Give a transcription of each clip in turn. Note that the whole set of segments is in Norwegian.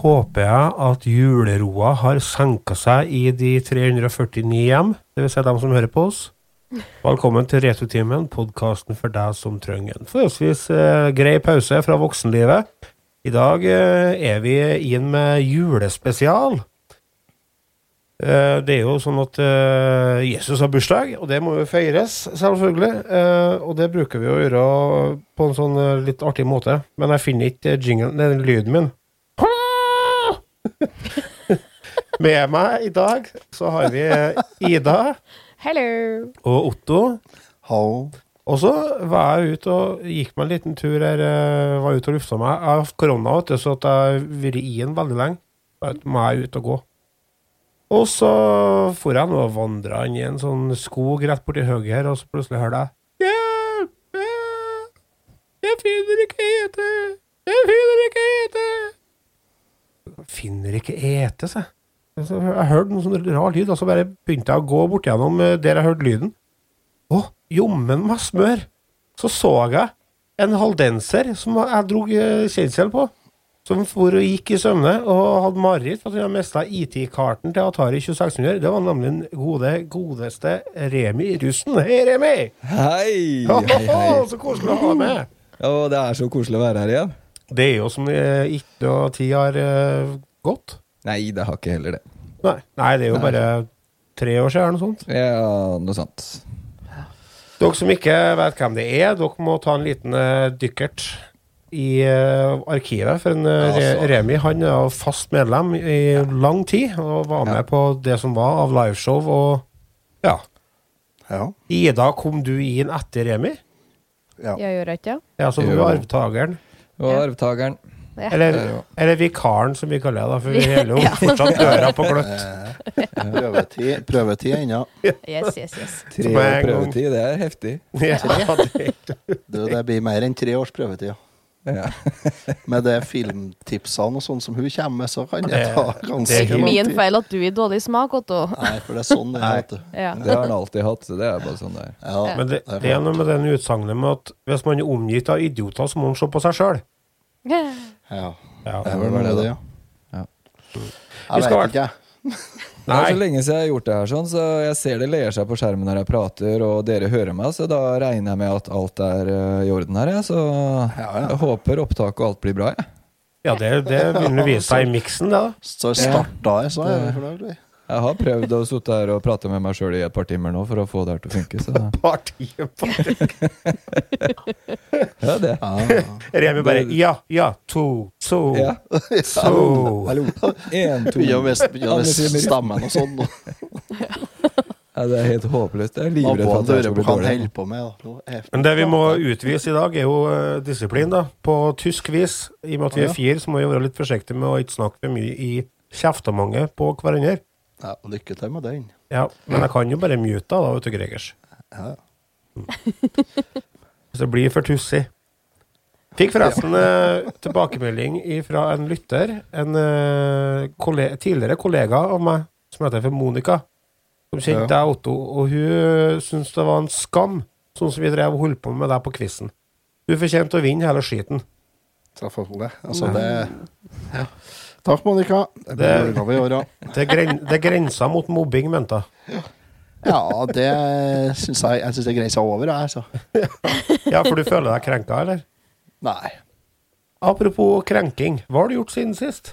Håper jeg at juleroa har senka seg i de 349 hjem, dvs. Si dem som hører på oss. Velkommen til Returtimen, podkasten for deg som trenger en forholdsvis eh, grei pause fra voksenlivet. I dag eh, er vi inn med julespesial. Eh, det er jo sånn at eh, Jesus har bursdag, og det må jo feires, selvfølgelig. Eh, og det bruker vi å gjøre på en sånn eh, litt artig måte. Men jeg finner ikke jinglen, den lyden min. Med meg i dag så har vi Ida Hello! og Otto. Hallo. Og så var jeg ute og gikk meg en liten tur her. eh, Var ute og lufta meg. Jeg har hatt korona, vet du, så at jeg har vært i den veldig lenge. Da må jeg ut og gå. Og så for jeg nå og vandra inn i en sånn skog rett borti høyre her, og så plutselig hører jeg Hjelp! Hjelp! Jeg finner ikke ete! Jeg finner ikke ete! Finner ikke ete, sa jeg. Så Jeg hørte noe sånn rar lyd, og så bare begynte jeg å gå bort gjennom eh, der jeg hørte lyden. Å, jommen meg smør! Så så jeg en haldenser som jeg dro eh, kjensel på, som for og gikk i søvne og hadde mareritt for at han mista IT-karten til Atari 2600. Det var nemlig den gode, godeste Remi Russen. Hei, Remi! Hei! Hei, hei. så koselig å ha med! Ja, det er så koselig å være her igjen. Det er jo som eh, ikke og tid har gått. Nei, det har ikke heller det. Nei, nei, det er jo Nei. bare tre år siden eller noe sånt. Ja, noe sånt. Dere som ikke vet hvem det er, dere må ta en liten uh, dykkert i eh, arkivet. For en, eh, Ja, Remi han er fast medlem i lang tid, og var med Ja. på det som var av liveshow. Og ja. Ja. Ida, kom du inn etter Remi? ja. Jeg gjør ikke Ja, så du var arvtakeren? Og Ja. arvtakeren. Ja. Eller, Ja, ja. eller vikaren, som vi kaller det, da, for vi holder jo fortsatt døra på gløtt. Prøvetid, prøvetid ennå. Yes, yes, yes. Tre år prøvetid, det er heftig. Ja, det, Du, det blir mer enn tre års prøvetid. ja. Ja. Med de filmtipsene og sånn som hun kommer med, så kan det ta det er Min feil at du gir dårlig smak, Otto. Nei, for det er sånn det er. Ja. Det har han alltid hatt, så det er bare sånn det er. Ja, men det, det er det er noe med den utsagnet med at hvis man er omgitt av idioter, så må man se på seg sjøl. Ja. Ja. Det er vel det, ja. Ja. Jeg skal vet ikke, jeg. Det er så lenge siden jeg har gjort det her, sånn, så jeg ser det ler seg på skjermen når jeg prater, og dere hører meg, så da regner jeg med at alt er eh, i orden her, jeg. Så Ja, ja. jeg håper opptaket og alt blir bra, jeg. ja, det, det vil å vise seg i miksen, det, da. Så starta jeg, så er jeg fornøyd. Jeg har prøvd å sitte her og prate med meg sjøl i et par timer nå for å få det her til å funke, så Partiet på ja, det. Ah. Remi bare Ja, ja, to, to, Ja. to. Hallo. Én, to Begynner med stemmen og sånn. Ja, det er helt håpløst. Jeg er livredd for at det skal bli dårlig. på med. da. Men det vi må utvise i dag, er jo eh, disiplin, da. På tysk vis. I og med at vi er fire, så må vi være litt forsiktige med å ikke snakke for mye i kjeftemange på hverandre. Ja, lykke til med den. Ja, men jeg kan jo bare mute deg, da, vet du, Gregers. Ja. Hvis det blir for tussig. Fikk forresten eh, tilbakemelding fra en lytter, en eh, kolle tidligere kollega av meg, som heter for Monica. Som kjente Ja. deg, Otto, og hun syntes det var en skam, sånn som vi drev og holdt på med deg på quizen. Du fortjente å vinne hele skiten. Selvfølgelig. Altså, det ja. Takk, Monica. Det Det-. Det, gren det grensa mot mobbing, mente jeg. Ja, det syns jeg Jeg syns det grensa over, jeg, altså. Ja, for du føler deg krenka, eller? Nei. Apropos krenking, hva har du gjort siden sist?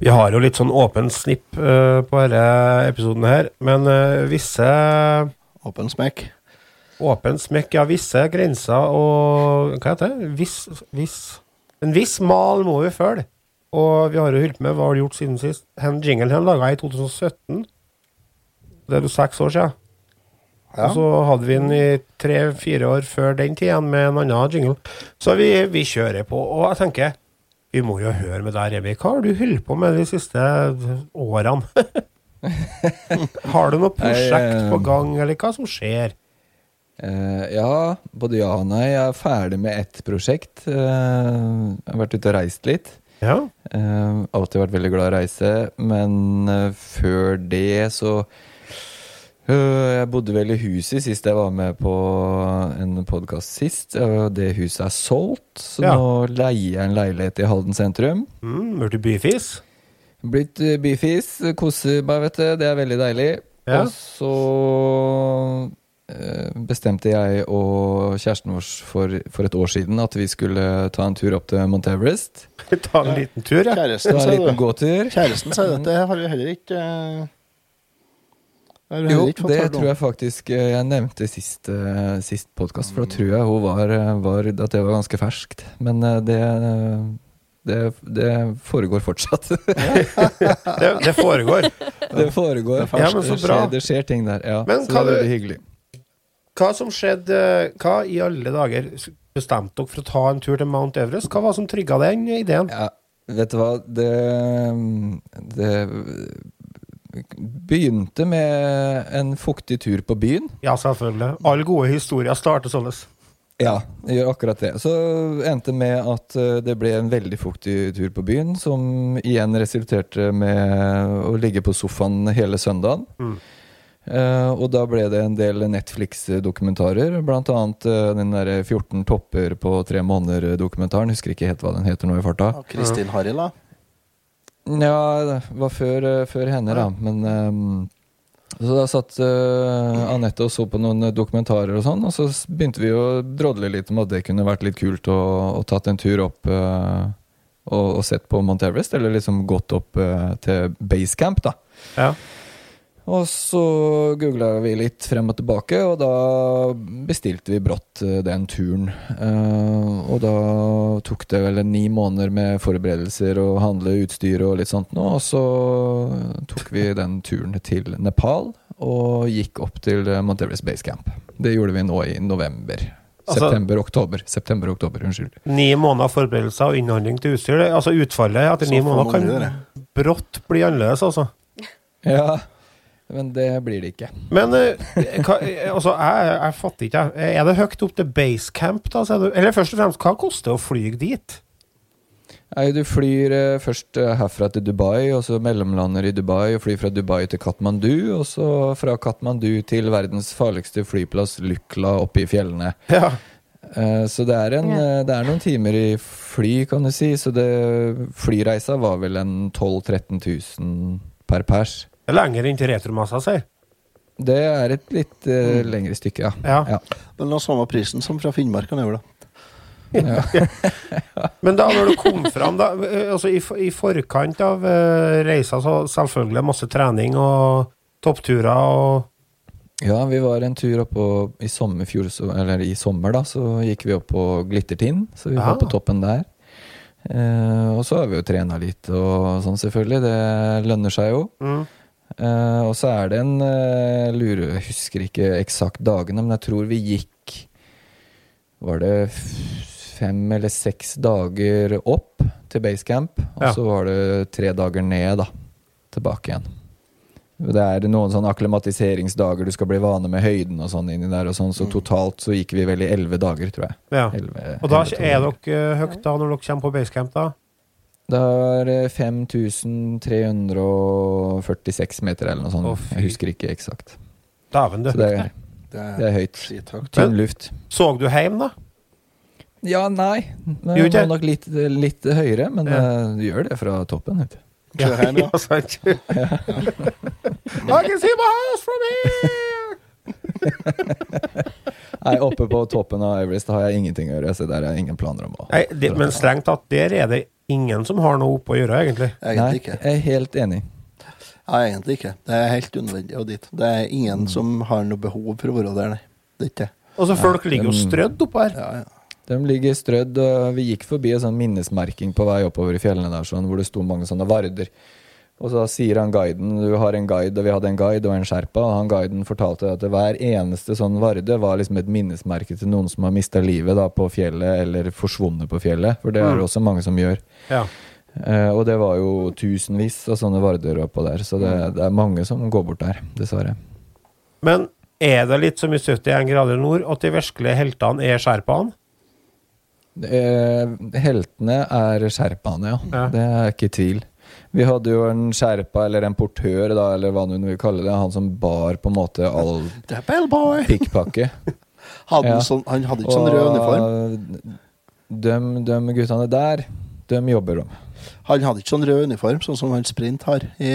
Vi har jo litt sånn åpen snipp uh, på denne episoden her, men uh, visse Åpen smekk. Åpen smekk, ja, visse grenser og Hva heter det? Viss, viss En viss mal må vi følge. Og vi har jo holdt med, hva har du gjort siden sist? Hen jinglen her laga i 2017. Det er jo seks år siden. Ja. Og så hadde vi den i tre-fire år før den tida med en annen jingle. Så vi, vi kjører på. Og jeg tenker, vi må jo høre med deg, Remi. Hva har du holdt på med de siste årene? har du noe prosjekt på gang, eller hva som skjer? Uh, ja, både ja og nei. Jeg er ferdig med ett prosjekt. Uh, jeg har vært ute og reist litt. Ja, Uh, alltid vært veldig glad i å reise, men før det så Jeg bodde vel i huset sist jeg var med på en podkast sist. det huset er solgt, så Ja. nå leier jeg en leilighet i Halden sentrum. mm, Blitt byfis? Blitt eh, byfis, koser meg, vet du. Det er veldig deilig. Ja. Og så eh, bestemte jeg og kjæresten vår for, for et år siden at vi skulle ta en tur opp til Mount Everest. Ta en liten tur, ja. Ta Kjæresten, en sier liten du. gåtur. Kjæresten sa at det har vi heller ikke eh, det har vi Jo, det tror jeg faktisk eh, jeg nevnte sist, eh, sist podkast, for da tror jeg hun var, eh, var at det var ganske ferskt. Men det, det, det foregår fortsatt. Det, det foregår. det foregår. Ja, men så Det bra. skjer, det skjer ting der. Ja, Men så hva det er veldig hyggelig. Hva som skjedde Hva i alle dager bestemte dere for å ta en tur til Mount Everest? Hva var det som trigga den ideen? Ja, vet du hva, det, det begynte med en fuktig tur på byen. Ja, selvfølgelig. Alle gode historier starter sånn. Ja, det gjør akkurat det. Så endte med at eh, det ble en veldig fuktig tur på byen, som igjen resulterte med å ligge på sofaen hele søndagen. Mm. Uh, og da ble det en del Netflix-dokumentarer, blant annet uh, den derre 14 topper på tre måneder-dokumentaren. Husker ikke helt hva den heter nå i farta. Kristin Haril, da. Ja, det var før, eh, før henne, da. Men um, Så da satt uh, Anette og så på noen dokumentarer og sånn, og så begynte vi å drodle litt om at det kunne vært litt kult å, å tatt en tur opp uh, og, og sett på Mount Everest, eller liksom gått opp uh, til basecamp, da. Ja. Og så googla vi litt frem og tilbake, og da bestilte vi brått eh, den turen. Eh, og da tok det vel ni måneder med forberedelser og handle utstyr og litt sånt nå, og så tok vi den turen til Nepal og gikk opp til eh, Mount Everest Base Camp. Det gjorde vi nå i november. Altså- September-oktober. September-oktober, Unnskyld. Ni måneder forberedelser og innhandling til utstyr. Altså Utfallet etter ni måneder kan brått bli annerledes, altså. Ja, men det blir det ikke. Men eh, hva, altså, jeg, jeg fatter ikke, jeg. Er det høyt opp til basecamp, da? Eller først og fremst, hva koster det å fly dit? Nei, du flyr eh, først eh, herfra til Dubai, og så mellomlander i Dubai, og flyr fra Dubai til Katmandu, og så fra Katmandu til verdens farligste flyplass, Lykla, oppe i fjellene. Ja. Eh, Så det er, en, Ja. det er noen timer i fly, kan du si, så det, flyreisa var vel en 12 000-13 000 per pers. Det er lenger enn til retromassa, sier Det er et litt eh, lengre stykke, ja. Ja. Ja. Men la samme prisen som fra Finnmark og nedover, da. Men da når du kom fram, da, eh, altså i, i forkant av uh, reisa, så selvfølgelig masse trening og toppturer og Ja, vi var en tur oppå i sommer, fjor, så, eller i sommer, da, så gikk vi opp på Glittertind, så vi var var på toppen der. Uh, og så har vi jo trena litt og sånn, selvfølgelig. Det lønner seg jo. mm. Eh, og så er det en uh, lure Jeg husker ikke eksakt dagene, men jeg tror vi gikk Var det fem eller seks dager opp til basecamp, og Ja. så var det tre dager ned, da. Tilbake igjen. Det er noen sånne akklimatiseringsdager, du skal bli vane med høyden og sånn inni der, og sånn, så totalt så gikk vi vel i elleve dager, tror jeg. Ja. Elleve- Og da elleve, tolv er dere eh, høyt da når dere kommer på basecamp, da? Det er eh, 5346 meter eller noe sånt. Oh, jeg husker ikke eksakt. Daven, du. Så det er, Det det er høyt. Tynn luft. Så du hjem, da? Ja, nei. Jo, Det var nok litt, litt høyere, men Ja. eh, du gjør det fra toppen. Vet du. Ja, ja. sant. I can see my house from here! Nei, oppe på toppen av Everest har jeg ingenting å gjøre, så der jeg ingen planer om å Nei, det, men strengt tatt, der er det ingen som har noe oppe å gjøre, egentlig. Nei, Egentlig ikke. jeg er helt enig. Ja, egentlig ikke. Det er helt unødvendig å dit. Det er ingen som har noe behov for å være der, nei. Det er ikke det. Og så folk ligger jo strødd oppå her. Ja, ja. De ligger strødd, og vi gikk forbi en sånn minnesmerking på vei oppover i fjellene der, sånn, hvor det sto mange sånne varder. Og så sier han guiden, du har en guide, og vi hadde en guide og en sherpa, og han guiden fortalte at hver eneste sånn varde var liksom et minnesmerke til noen som har mista livet da på fjellet, eller forsvunnet på fjellet, for det er det også mange som gjør. Ja. Eh, og det var jo tusenvis av sånne varder oppå der, så det, det er mange som går bort der, dessverre. Men er det litt som i 71 grader nord, at de virkelige heltene er sherpaene? Eh, heltene er sherpaene, ja. Ja. Det er ikke tvil. Vi hadde jo en sherpa, eller en portør, da, eller hva hun vil kalle det. Han som bar på en måte all Det pikkpakke. Hadde Ja. han sånn, han hadde ikke sånn rød uniform. De, de guttene der, de jobber de. Han hadde ikke sånn rød uniform, sånn som han Sprint har. I,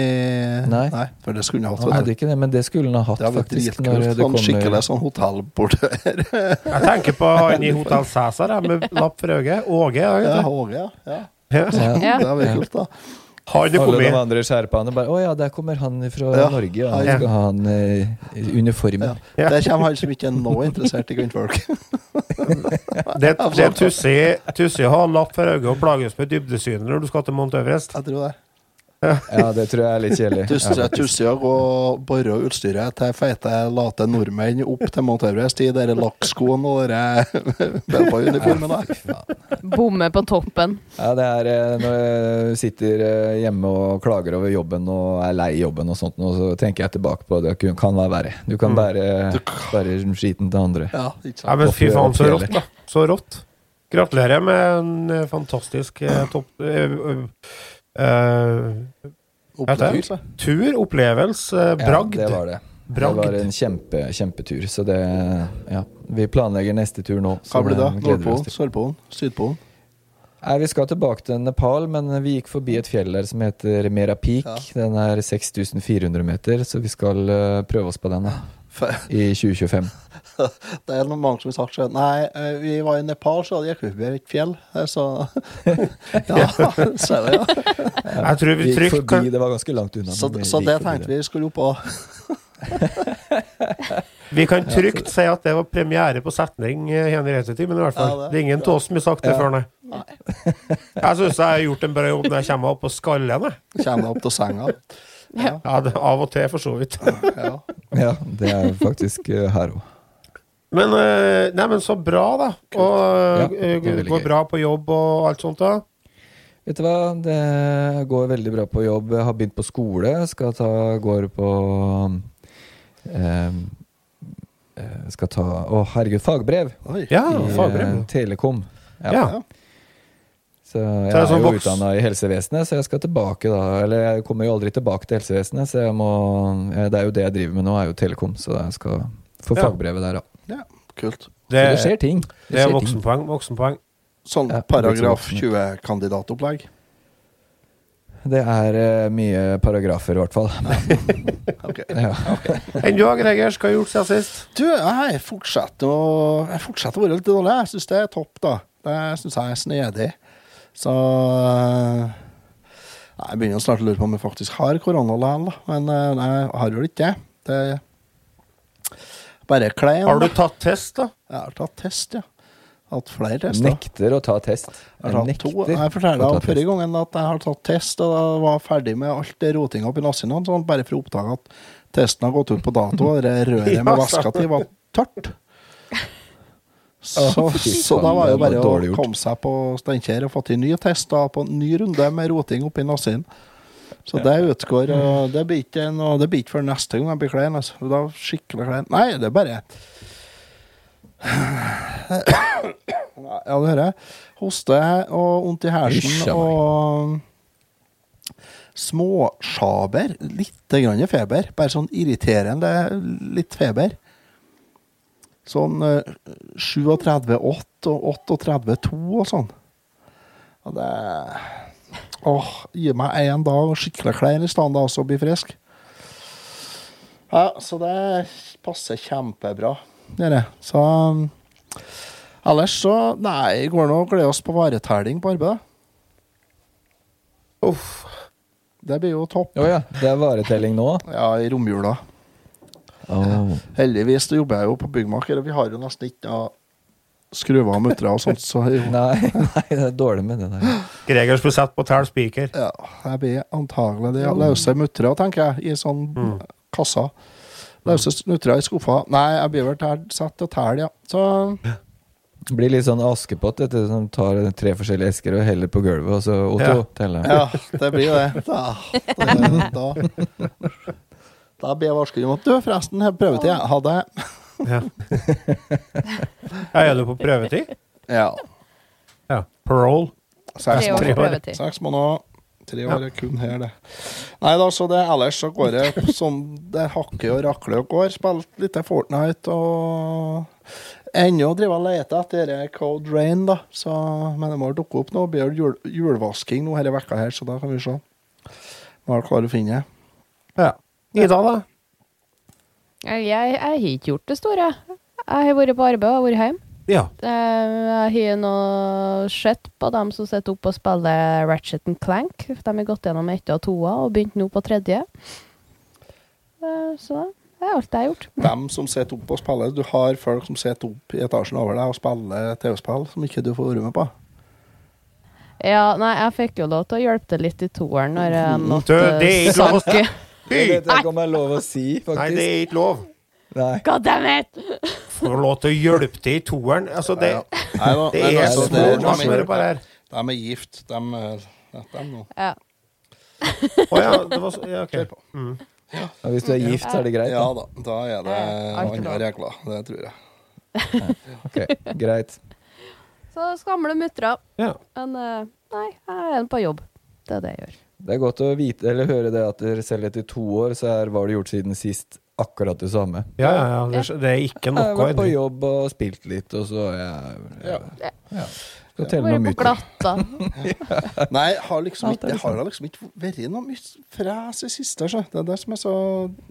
Nei. For det skulle han hatt. Han hadde ikke det, men det skulle han ha hatt, Det faktisk. Når det kommer... skikkelig sånn hotellportør. Jeg tenker på han i Hotell Cæsar med lapp for øyet. Åge. ja, Åge, ja. ja. ja. ja. Ja. Det er kult, da. Han er Alle de andre sherpaene bare Å ja, der kommer han fra Ja. Norge, og Han Ja. skal ha en uh, uniform. Ja. Ja. Der kommer han som ikke er noe interessert i kvinnfolk. Det, det tussig tussig å lapp for øyet og plages med dybdesynet når du skal til Mount Everest. Jeg tror det. Ja, det tror jeg er litt kjedelig. Faktisk. tussig og bore utstyret til feite, late nordmenn opp til Mount Everest i de lakkskoene og de Bellboy-uniformene. Bomme på toppen. Ja, det er eh, når jeg sitter eh, hjemme og klager over jobben og er lei jobben og sånt, og så tenker jeg tilbake på det Det kan være verre. Du kan Mm. bære, bære skiten til andre. Ja, ikke Ja, men fy faen, så rått, da. Så rått. Gratulerer med en eh, fantastisk topp... eh, eh, Opplevelse. tur, opplevelse, bragd. Ja, det var det. Bragd. Det var en kjempe, kjempetur. Så det Ja. Vi planlegger neste tur nå. Hva blir det? Nordpolen. Sørpolen, Sydpolen? Nei, Vi skal tilbake til Nepal, men vi gikk forbi et fjell der som heter Mera Peak. Ja. Den er 6400 meter, så vi skal eh, prøve oss på den da, i 2025. Det er noen mange som har sagt sånn Nei, eh, vi var i Nepal, så gikk vi forbi et fjell. Eh, Så Ja, ser du, ja. Jeg tror vi Vi trygt forbi, kan, det var ganske langt unna. Så, vi så det tenkte vi skulle opp òg. vi kan trygt si at det var premiere på setning eh, i Returtimen, i hvert fall. Ja, det- det. er ingen av oss som har sagt det Ja. før, nei. Jeg syns jeg har gjort en bra jobb når jeg kommer opp på skallen. jeg. Kommer opp til senga. Ja, Ja, det, av og til, for så vidt. ja. Ja, det er faktisk her òg. Men, eh, nei, men så bra, da. Og Ja, eh, det er går bra på jobb og alt sånt, da. Vet du hva, det går veldig bra på jobb. Jeg har begynt på skole. Skal ta, går på eh, eh, Skal ta Å, herregud, fagbrev Oi. Ja, i fagbrev. eh, Telekom. Ja. Ja. Så jeg er er, sånn jo voks- utdanna i helsevesenet, så jeg skal tilbake da. Eller jeg kommer jo aldri tilbake til helsevesenet, så jeg må eh, Det er jo det jeg driver med nå, er jo Telekom, så jeg skal få Ja. fagbrevet der, da. Ja, kult. Det, så det skjer ting. det er voksenpoeng. voksenpoeng. Sånn Ja, paragraf sånn. 20-kandidatopplegg. Det er uh, mye paragrafer, i hvert fall. Ok. Ja. Enn du, Greger, hva har du gjort siden sist? Du, jeg fortsetter å, jeg fortsetter å være litt dårlig. Jeg syns det er topp, da. Det syns jeg er snedig. Så eh, Jeg begynner snart å lure på om jeg faktisk har korona likevel. Men eh, nei, jeg har vel ikke det. Bare klein. Har du tatt test, da? Jeg har tatt test, ja. Hatt flere tester. Nekter å ta test. Jeg jeg tatt to. Jeg fortalte om forrige gangen at jeg har tatt test, og da var ferdig med alt det rotinga oppi nassen, sånn, bare for å oppdage at testen har gått ut på dato, og det røret Ja, med vaska til var tørt. Så, så da var det det bare å komme seg på Steinkjer og få til ny test da, på en ny runde med roting oppi nassen. Så det utgår, og det blir ikke noe, det blir ikke før neste gang jeg blir klein. Altså. Da skikkelig klein. Nei, det er bare Ja, du hører. Hoste og vondt i hersen og småsjaber. Litt grann feber. Bare sånn irriterende litt feber. Sånn eh, 37,8 og 38,2 og sånn. Og det Åh, gi meg én dag og skikkelig klær i stedet, så bli frisk. Ja, så det passer kjempebra, dere. Så Ellers så Nei, vi går nå gleder oss på varetelling på arbeidet. Uff. Det blir jo topp. Oh, ja, det er varetelling nå? Ja, i romjula. Oh. Heldigvis jobber jeg jo på byggmaker, og vi har jo nesten ikke noe skruver av muttera og sånt, så jo, Nei, nei, det er dårlig med det der. Gregers blir satt på tall spiker. ja, jeg blir antagelig det. Løse muttera, tenker jeg, i sånn kassa. Løse muttera i skuffa. Nei, jeg blir vel tæl- satt til tæl, ja. Så Det blir litt sånn Askepott, vet som tar tre forskjellige esker og heller på gulvet, og så Otto Ja. teller. ja, det blir det. Da, det, da, da blir jeg varsket om at du, forresten, jeg prøvetid. jeg. Det. Ja. ja, er du på prøvetid? Ja. Ja. Parole. Seks Tre år. prøvetid. Seks måneder. Tre år er kun her, det. Nei da, så det ellers så går det som det hakker og rakler og går. Spilt litt Fortnite og Ennå driver og leter etter denne Code Rain, da. Så, men det må dukke opp noe. Blir jul, julvasking nå denne vekka her, så da kan vi se. Må vel klare å finne det. Ja. Ida, da? Jeg, har ikke gjort det store. Jeg har vært på arbeid og vært hjemme. Ja. Eh, Jeg har nå sett på dem som sitter oppe og spiller Ratchet and Clank. De har gått gjennom ett og toa og begynt nå på tredje. Eh, Så det er alt jeg har gjort. Dem som sitter oppe og spiller Du har folk som sitter oppe i etasjen over deg og spiller TV-spill som ikke du får være med på. Ja, nei, jeg fikk jo lov til å hjelpe til litt i toeren når jeg Du, måtte det er ikke lov å. Det vet jeg ikke om det er lov å si, Nei, det er ikke lov. Nei. God damn it! Får lov til å hjelpe til i toeren. Altså, det, Nei, da, det er små det- de er- her. De er gift. De, ja, de nå. Ja. Å ja, det var så Ja. Kjør på. Mm. Ja. hvis du er gift, så er det greit. Ja Da. da, er det andre regler. Det tror jeg. Ok, greit. Så skamle mutter Ja. Men eh, nei, jeg er på jobb. Det er det jeg gjør. Det er godt å vite, eller høre det at selv etter to år, så er hva har gjort siden sist akkurat det samme. Ja, ja, ja. Det, det er ikke Jeg noe har vært på jobb og spilt litt, og så er jeg Ja. ja. Skal telle noe mutter. glatta. Nei, har liksom ikke, det har liksom- liksom ikke vært noe mye fres i siste. Så. Det er det som er så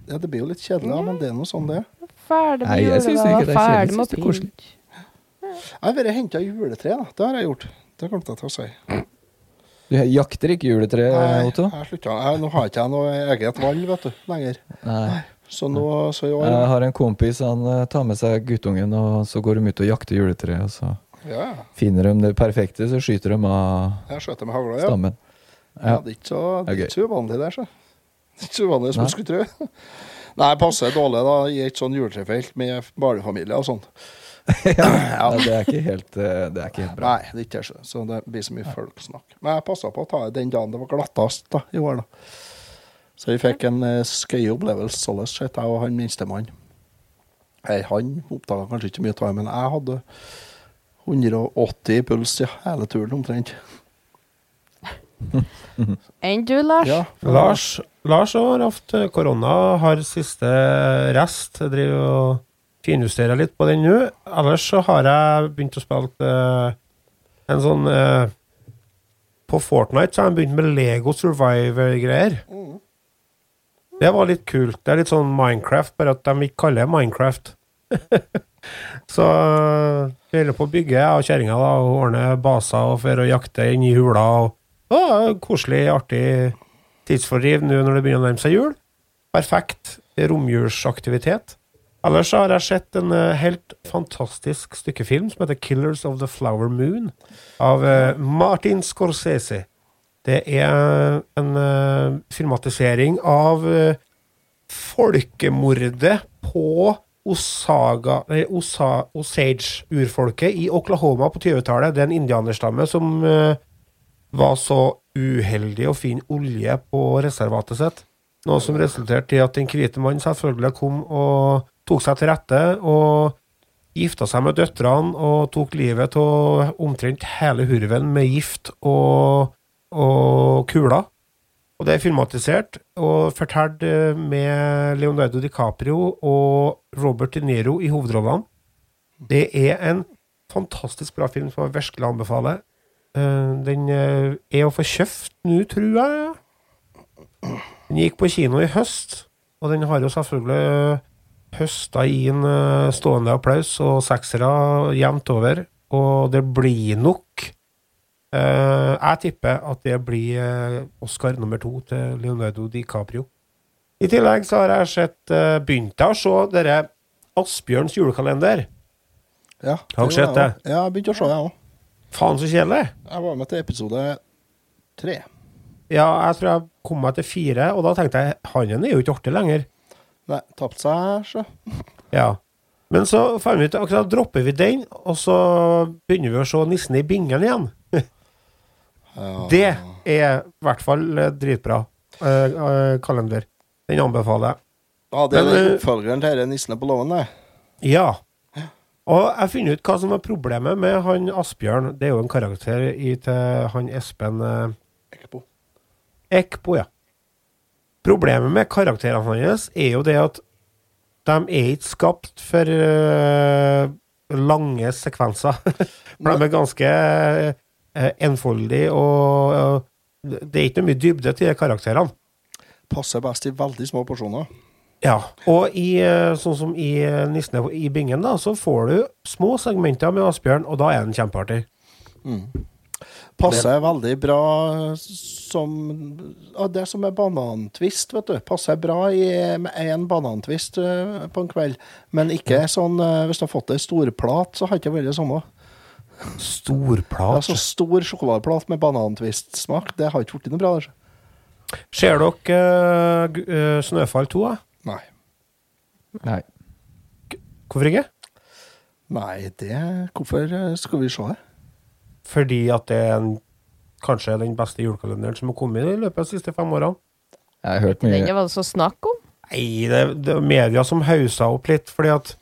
Ja, det blir jo litt kjedelig, ja, men det er noe sånn det er. Ferdig Nei, med jeg synes ikke det er kjedelig. ferdig Jeg med synes det er koselig. pynt. Jeg har vært henta juletre, da. Det har jeg gjort. Det glemte jeg til å si. Du jakter ikke juletre, Nei, Otto? jeg slutta. Nå har ikke jeg noe eget valg, vet du, lenger. Nei. Så nå Så i år Jeg har en kompis, han eh, tar med seg guttungen, og så går de ut og jakter juletre, og så Ja, finner de det perfekte, så skyter de av Jeg skjøter med havla, ja. stammen. ja. Ja. Det er ikke så, det er ikke så uvanlig der, så. Det er ikke så uvanlig som Nei. du skulle tro. Nei, passer dårlig da i et sånn juletrefelt med barnefamilie og sånt. Ja, det er ikke helt, eh, det er ikke helt bra. Nei, det er ikke så- så det blir så mye folksnakk. Men jeg passa på å ta den dagen det var glattest da, i år, da. Så vi fikk en uh, skøy opplevelse sånn sett, jeg og han minstemann. Han oppdaga kanskje ikke mye av det, men jeg hadde 180 i puls ja, hele turen omtrent. Enn du, Lars? Ja, Lars, Lars har hatt eh, korona, har siste rest. Driver og finjusterer litt på den nå. Ellers så har jeg begynt å spille uh, en sånn uh, På Fortnite så har jeg begynt med Lego Survivor-greier. Mm. Det var litt kult. Det er litt sånn Minecraft, bare at de ikke kaller det Minecraft. så eh, vi holder på å bygge, jeg og kjerringa, og ordne baser og for å jakte inn i hula. og å, koselig, artig tidsfordriv nå når det begynner å nærme seg jul. Perfekt romjulsaktivitet. Ellers har jeg sett en eh, helt fantastisk stykke film som heter 'Killers of the Flower Moon' av eh, Martin Scorsese. Det er en eh, filmatisering av folkemordet på Osaga, Osa, Osage-urfolket i Oklahoma på 20-tallet. Det er en indianerstamme som var så uheldig å finne olje på reservatet sitt. Noe som resulterte i at den hvite mannen selvfølgelig kom og tok seg til rette og gifta seg med døtrene og tok livet av omtrent hele hurven med gift og, og kuler. Og det er filmatisert og fortalt eh, med Leonardo DiCaprio og Robert De Niro i hovedrollene. Det er en fantastisk bra film som jeg virkelig anbefaler. Eh, Den eh, er å få kjøpt nå, tror jeg. Den gikk på kino i høst, og den har jo selvfølgelig høsta inn en stående applaus og seksere jevnt over. Og det blir nok eh, Jeg tipper at det blir eh, Oscar nummer to til Leonardo DiCaprio. I tillegg så har jeg sett begynt å se dere Asbjørns julekalender. Ja, Har du sett det? Ja, jeg begynte å se, jeg òg. Faen, så kjedelig! Jeg var med til episode tre. Ja, jeg tror jeg kom meg til fire, og da tenkte jeg han er jo ikke artig lenger. Nei, tapte seg, så. Ja. Men så fant vi ut akkurat dropper vi den, og så begynner vi å se Nissen i bingen igjen. Ja. Det er i hvert fall eh, dritbra eh, eh, kalender. Den anbefaler jeg. Ja, det er Men, den oppfølgeren til denne nissen på låven, det. Ja. Og jeg finner ut hva som var problemet med han Asbjørn. Det er jo en karakter i, til han Espen eh, Ekpo. Ekbo, ja. Problemet med karakterene hans er jo det at de er ikke skapt for uh, lange sekvenser. for de er ganske uh, enfoldige, og uh, det er ikke noe mye dybde til de karakterene. Passer best i veldig små porsjoner. Ja, og i, eh, sånn som i Nissene i bingen, da, så får du små segmenter med Asbjørn, og da er han kjempeartig. Passer veldig bra som Det som er banantvist, vet du. Passer bra i, med én banantvist eh, på en kveld. Men ikke sånn eh, Hvis du har fått ei storplat, så har det ikke vært sånn. samme. Storplat. Altså stor sjokoladeplat med banantvist-smak, det har ikke blitt noe bra. Der. Ser dere uh, Snøfall 2? da? Nei. Nei. Hvorfor ikke? Nei, det Hvorfor skal vi se det? Fordi at det er en, kanskje den beste julekalenderen som har kommet i løpet av de siste fem årene. Jeg har hørt Den Hva var det så snakk om. Nei, det, det er media som hauser opp litt, fordi at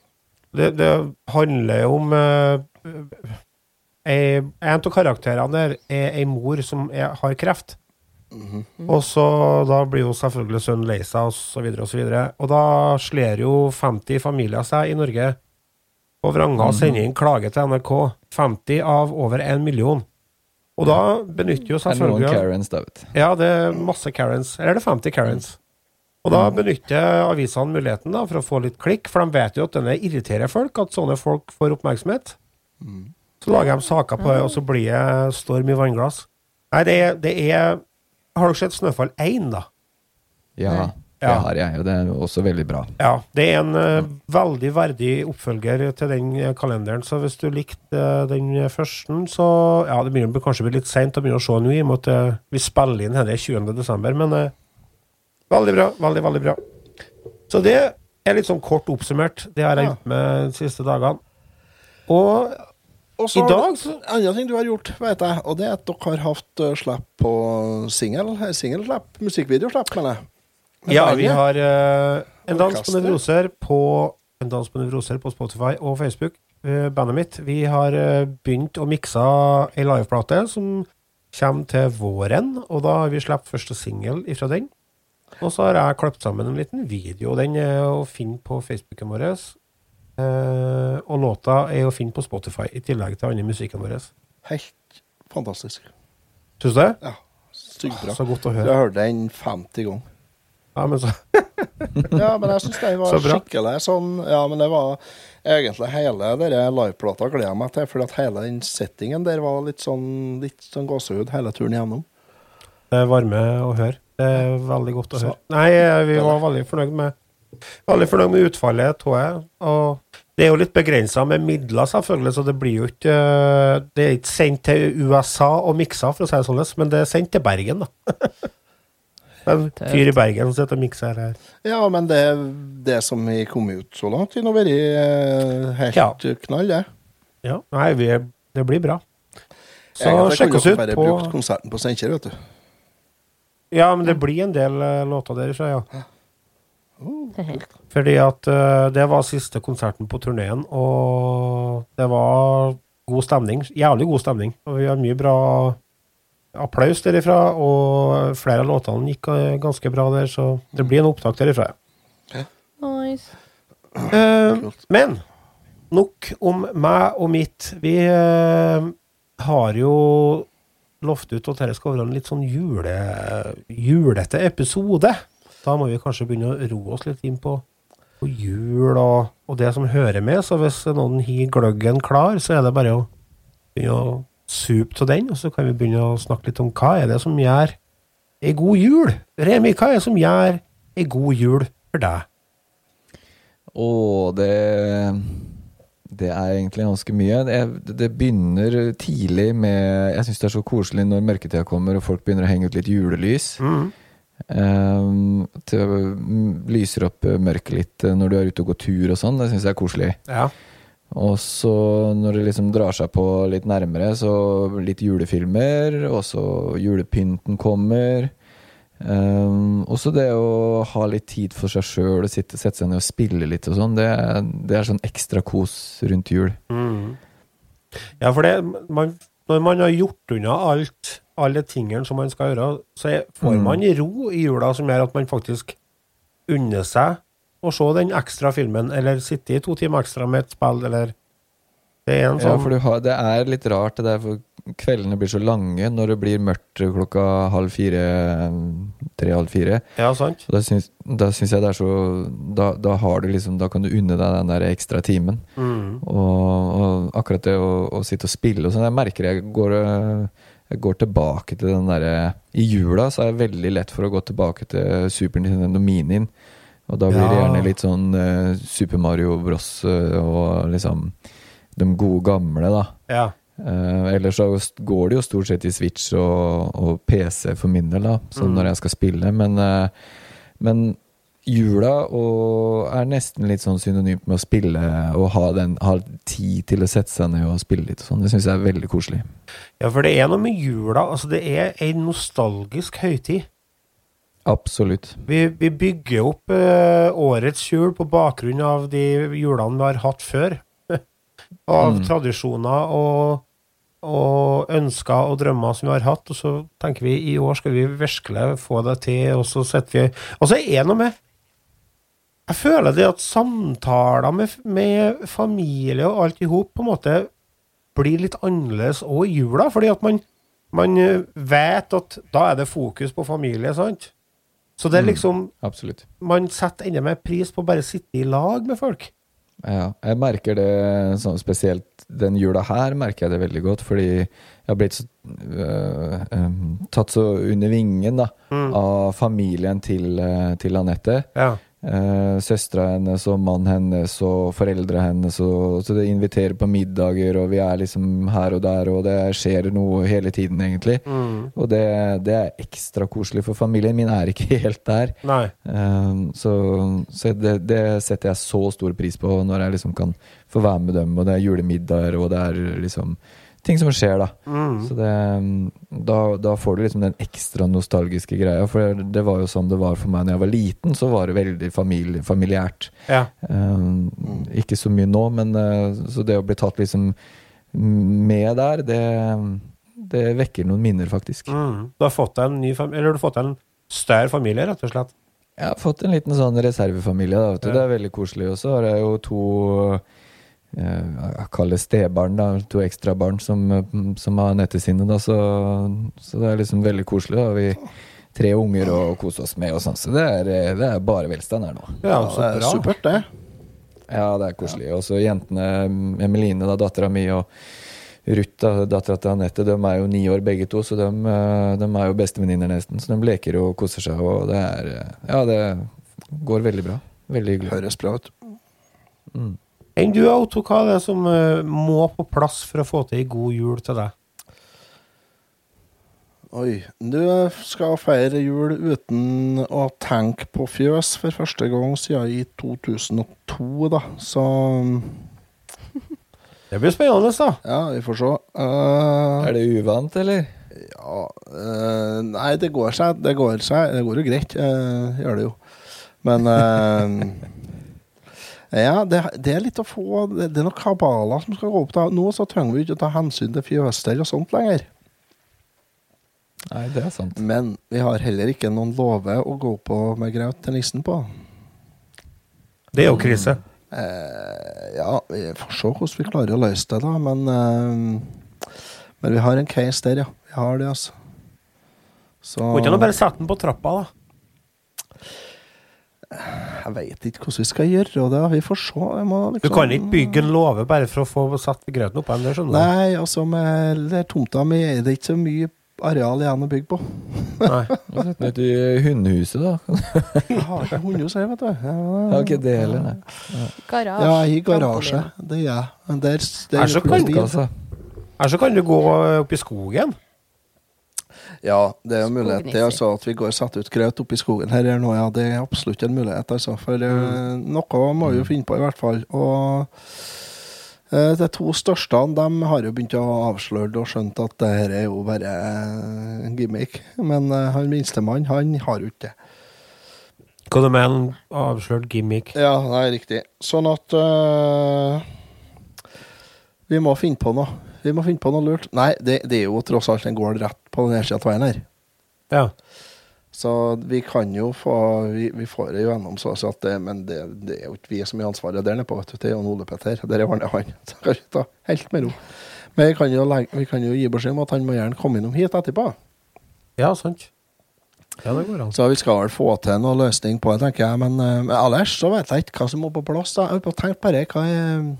det, det handler jo om eh, ei- En av karakterene der er ei mor som er, har kreft. Og så da blir jo selvfølgelig sønnen lei seg, og så videre og så. Og da slår jo 50 familier seg i Norge på vranga og sender inn klage til NRK. 50 av over en million. Og da benytter jo selvfølgelig Karens, da, vet du. ja, det er masse Karens. Eller er det 50 Karens? Og da benytter avisene muligheten da, for å få litt klikk, for de vet jo at denne irriterer folk, at sånne folk får oppmerksomhet. Så lager de saker på det, og så blir det storm i vannglass. Nei, det er, det er Har dere sett Snøfall 1, da? Ja, det har jeg, og det er også veldig bra. Ja. Det er en uh, veldig verdig oppfølger til den eh, kalenderen, så hvis du likte uh, den første, så Ja, det begynner kanskje å bli litt seint å begynne å se nå, i og med at vi spiller inn denne 20. desember, men uh, veldig bra. Veldig, veldig bra. Så det er litt sånn kort oppsummert. Det har jeg Ja. gjort med de siste dagene. Og Og så har dag så En annen ting du har gjort, vet jeg, og det er at dere har hatt uh, slipp på singel. Singelslipp, musikkvideoslipp, mener jeg. Ja, vi har uh, En dans på nevroser på En dans på nevroser på Spotify og Facebook. Uh, bandet mitt. Vi har uh, begynt å mikse ei liveplate som kommer til våren, og da har vi sluppet første singel ifra den. Og så har jeg klippet sammen en liten video. Den er å finne på Facebooken vår. Uh, og låta er å finne på Spotify, i tillegg til andre musikken vår. Helt fantastisk. Syns du det? Ja, Sykt bra. Så godt å Jeg høre. har hørt den 50 ganger. Ja, men så Ja, men jeg syns den var Så skikkelig sånn Ja, men det var egentlig hele denne liveplata gleder jeg meg til, for at hele den settingen der var litt sånn, litt sånn gåsehud hele turen igjennom. Det varme å høre. Det er veldig godt å Så- høre. Nei, vi var veldig fornøyd med Veldig fornøyd med utfallet, tror jeg. Og det er jo litt begrensa med midler, selvfølgelig, så det blir jo ikke eh, Det er ikke sendt til USA og miksa, for å si det sånn, men det er sendt til Bergen, da. en fyr i Bergen som sitter og mikser her. Ja, men det, det som vi kom ut så langt, har vært eh, helt Ja. knall, det. Ja. Nei, vi, det blir bra. Så sjekk oss ut på Jeg kunne bare på brukt konserten på Steinkjer, vet du. Ja, men det blir en del uh, låter derfra, ja. Fordi at uh, det var siste konserten på turneen, og det var god stemning. Jævlig god stemning. Og vi har mye bra applaus derifra, og flere av låtene gikk eh, ganske bra der, så det blir en opptak derifra. Nice. Uh, men nok om meg og mitt. Vi uh, har jo lovt ut at dette skal være en litt sånn jule, julete episode. Da må vi kanskje begynne å ro oss litt inn på, på jul og, og det som hører med. Så hvis noen har gløggen klar, så er det bare å begynne å supe til den, og så kan vi begynne å snakke litt om hva er det som gjør ei god jul. Remi, hva er det som gjør ei god jul for deg? Å, det Det er egentlig ganske mye. Det, det begynner tidlig med Jeg syns det er så koselig når mørketida kommer og folk begynner å henge ut litt julelys. Mm. Um, til mm, lyser opp mørket litt når du er ute og går tur og sånn. Det syns jeg er koselig. Ja. Og så når det liksom drar seg på litt nærmere, så litt julefilmer, og så julepynten kommer. Um, også det å ha litt tid for seg sjøl, sette seg ned og spille litt og sånn, det, det er sånn ekstra kos rundt jul. Mm. Ja, for det man, Når man har gjort unna alt, alle tingene som man skal gjøre, så får Mm. man ro i jula som gjør at man faktisk unner seg å se den ekstra filmen, eller sitte i to timer ekstra med et spill, eller Det er en sånn Ja, for du har, det er litt rart det der, for kveldene blir så lange når det blir mørkt klokka halv fire, tre-halv fire. Ja, sant? Og Da syns, da syns jeg det er så da, da har du liksom Da kan du unne deg den der ekstra timen. Mm. Og, og akkurat det å, å sitte og spille og sånn, jeg merker jeg går, jeg går tilbake til den derre I jula så er det veldig lett for å gå tilbake til Super Nintendo Minien. Og da blir det gjerne litt sånn uh, Super Mario Bros. Uh, og liksom de gode gamle, da. Ja. Uh, ellers så går det jo stort sett i Switch og, og PC for min del, da, sånn Mm. når jeg skal spille. Men, men jula og er nesten litt sånn synonymt med å spille og ha, den, ha tid til å sette seg ned og spille litt og sånn. Det syns jeg er veldig koselig. ja, for det er noe med jula Altså, det er ei nostalgisk høytid. Absolutt. Vi, vi bygger opp eh, årets jul på bakgrunn av de julene vi har hatt før. av Mm. tradisjoner og, og ønsker og drømmer som vi har hatt. Og så tenker vi i år skal vi virkelig få det til, og så sitter vi Og så er det noe med Jeg føler det at samtaler med, med familie og alt i hop på en måte blir litt annerledes òg i jula, fordi at man, man eh, vet at da er det fokus på familie, sant? Så det er Mm. liksom mm, Man setter enda mer pris på å bare sitte i lag med folk. Ja, jeg merker det sånn spesielt den jula her merker jeg det veldig godt, fordi jeg har blitt så, øh, øh, tatt så under vingen da, Mm. av familien til, øh, til Anette. Ja. Eh, Søstera hennes og mannen hennes og foreldra hennes. Og, så det inviterer på middager, og vi er liksom her og der, og det skjer noe hele tiden, egentlig. Mm. Og det, det er ekstra koselig, for familien min er ikke helt der. Eh, så så det, det setter jeg så stor pris på, når jeg liksom kan få være med dem, og det er julemiddager, og det er liksom ting som skjer, da. Mm. Så det, da, da får du liksom den ekstra nostalgiske greia. For det var jo sånn det var for meg da jeg var liten, så var det veldig familie, familiært. Ja. Eh, ikke så mye nå, men uh, så det å bli tatt liksom med der, det, det vekker noen minner, faktisk. Mm. Du har fått deg en ny familie, eller du har fått deg en større familie, rett og slett. Jeg har fått en liten sånn reservefamilie, da, vet du. Ja. Det er veldig koselig. Og så har jeg jo to jeg kaller stebarn, da. To ekstrabarn som, eh, som har nettet sine, da. Så, så det er liksom veldig koselig. da Vi tre unger å kose oss med og sånn. Så det er, eh, det er bare velstand her nå. Ja, så det er supert, det. Ja, det er koselig. Og så jentene, Emeline, da, dattera mi, og Ruth, da, dattera til Anette, de er jo ni år begge to, så de, eh, de er jo bestevenninner nesten. Så de leker og koser seg, og det er eh, Ja, det går veldig bra. Veldig hyggelig. Høres bra ut. Mm. Enn du, Otto, hva er det som eh, må på plass for å få til ei god jul til deg? Oi. Du skal feire jul uten å tenke på fjøs for første gang siden i 2002, da. Så Det blir spennende, da. ja, vi får se. Uh, Er det uvant, eller? ja uh, Nei, det går seg. Det går seg. Det går jo greit. Uh, gjør det jo. Men eh, Ja, det, det er litt å få Det, det er noen kabaler som skal gå opp. Da. Nå så trenger vi ikke å ta hensyn til fjøsstell og sånt lenger. Nei, det er sant. Men vi har heller ikke noen låve å gå på med graut til nissen på. Det er jo krise. Eh, ja, vi får se hvordan vi klarer å løse det, da. Men, eh, men vi har en case der, ja. Vi har det, altså. Så Går ikke bare sette den på trappa, da? Jeg veit ikke hvordan vi skal gjøre det. Vi får se. Jeg må Du liksom kan ikke bygge en låve bare for å få satt grøten opp igjen? du? Nei, altså med tomta mi er det ikke så mye areal igjen å bygge på. Nei. Sett den ut i hundehuset, da. Jeg har ikke hundehus her, vet du. Jeg har ikke det heller, nei. Garasje. Ja, i garasje. Det gjør jeg. Men der, der Er så er. Altså. Så kan du gå opp i skogen. Ja, det er en mulighet til altså, at vi går og setter ut grøt oppe i skogen her nå. Ja, det er absolutt en mulighet, altså. For mm. noe må vi jo finne på, i hvert fall. Og eh, de to største de har jo begynt å avsløre og skjønt at det her er jo bare eh, en gimmick. Men eh, han minstemann, han har jo ikke det. Hva du mener en avslørt gimmick? Ja, nei, riktig. Sånn at uh, Vi må finne på noe. Vi må finne på noe lurt. Nei, det, det er jo tross alt en gård rett på den nedsida av veien her. Ja. Så vi kan jo få Vi, vi får det jo gjennom, så så at det, men det, det er jo ikke vi som har ansvaret der nede på. vet du. Det er Jan Ole Petter. Der er Arne han. Så kan vi ta helt med ro. Men vi kan jo, vi kan jo gi beskjed om at han må gjerne komme innom hit etterpå. ja, sant. Ja, det går an. Så vi skal vel få til noe løsning på det, tenker jeg. Men, eh, men ellers så vet jeg ikke hva som må på plass. da. Jeg har tenkt bare hva er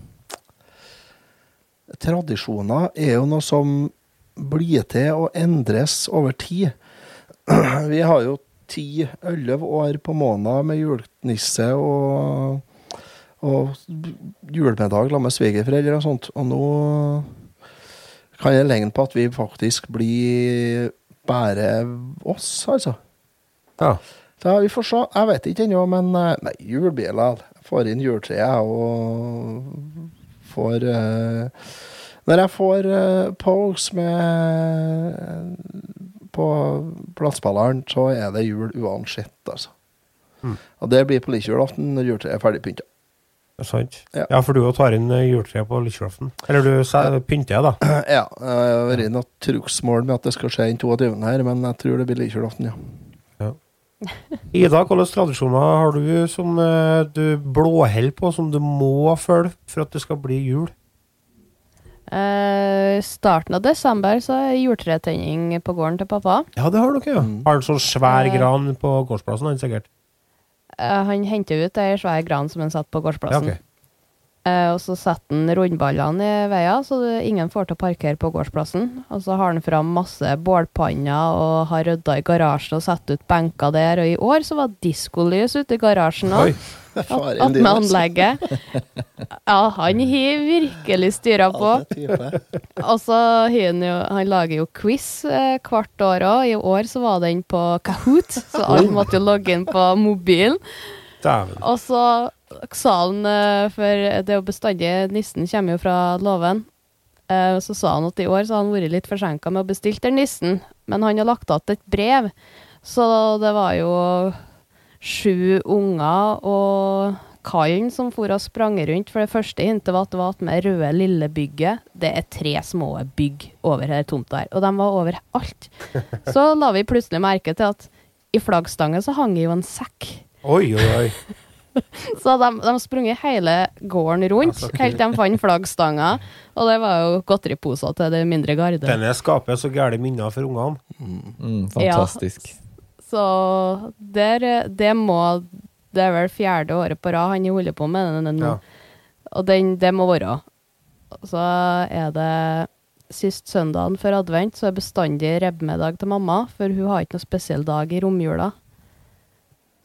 Tradisjoner er jo noe som blir til og endres over tid. Vi har jo ti-elleve år på måneden med julenisse og, og julemiddag sammen med svigerforeldre og sånt. Og nå kan jeg legge på at vi faktisk blir bare oss, altså. Ja. Så vi får se. Jeg vet ikke ennå, men eh, Nei, julebiler. Jeg får inn juletreet og får eh, Når jeg får uh, pose med på plattspilleren, så er det jul uansett, altså. Mm. Og det blir på lillejulaften når juletreet er ferdig pynta. Sant. Ja. Ja. for du tar inn juletreet på lillejulaften. Eller du pynter, da. Ja, det har vært noe trugsmål med at det skal skje den 22. her, men jeg tror det blir lillejulaften, ja. ja. Ida, hvilke tradisjoner har du som eh, du blåholder på, som du må følge for at det skal bli jul? Eh, starten av desember så er juletretenning på gården til pappa. Ja, det har dere, ja. Mm. Har du sånn svær Eh. gran på gårdsplassen, han sikkert? Uh, han henter ut ei svær gran som han satt på Ja, gårdsplassen. ok. Eh, og så setter han rundballene i veien, så ingen får til å parkere på gårdsplassen. Og så har han fram masse bålpanner og har rydda i garasjen og satt ut benker der. Og i år så var diskolys ute i garasjen òg. Faren din, med anlegget. Ja, han har virkelig styra på. Og så han jo Han lager jo quiz eh, hvert år òg. I år så var den på Kahoot, så alle måtte jo logge inn på mobilen. Og så salen eh, for det er jo bestandig Nissen kommer jo fra låven. Eh, Så sa han at i år så har han vært litt forsinka med å bestille den nissen, men han har lagt igjen et brev. Så det var jo sju unger og kallen som for og sprang rundt. For det første hintet var at det var at med røde lille bygget. Det er tre små bygg over her tomta her, og de var over alt. Så la vi plutselig merke til at i flaggstangen så hang jo en sekk. Oi, oi, oi. Så de, de sprunget hele gården rundt, Ja, helt til de fant flaggstanga. Og det var jo godteriposer til det mindre garde. Denne skaper så gærne minner for ungene. Mm, fantastisk. Så der, det må Det er vel fjerde året på rad han holder på med den nå. Ja. Og den, det må være. Så er det sist søndagen før advent, så er bestandig rebbmiddag til mamma, for hun har ikke noe spesiell dag i romjula.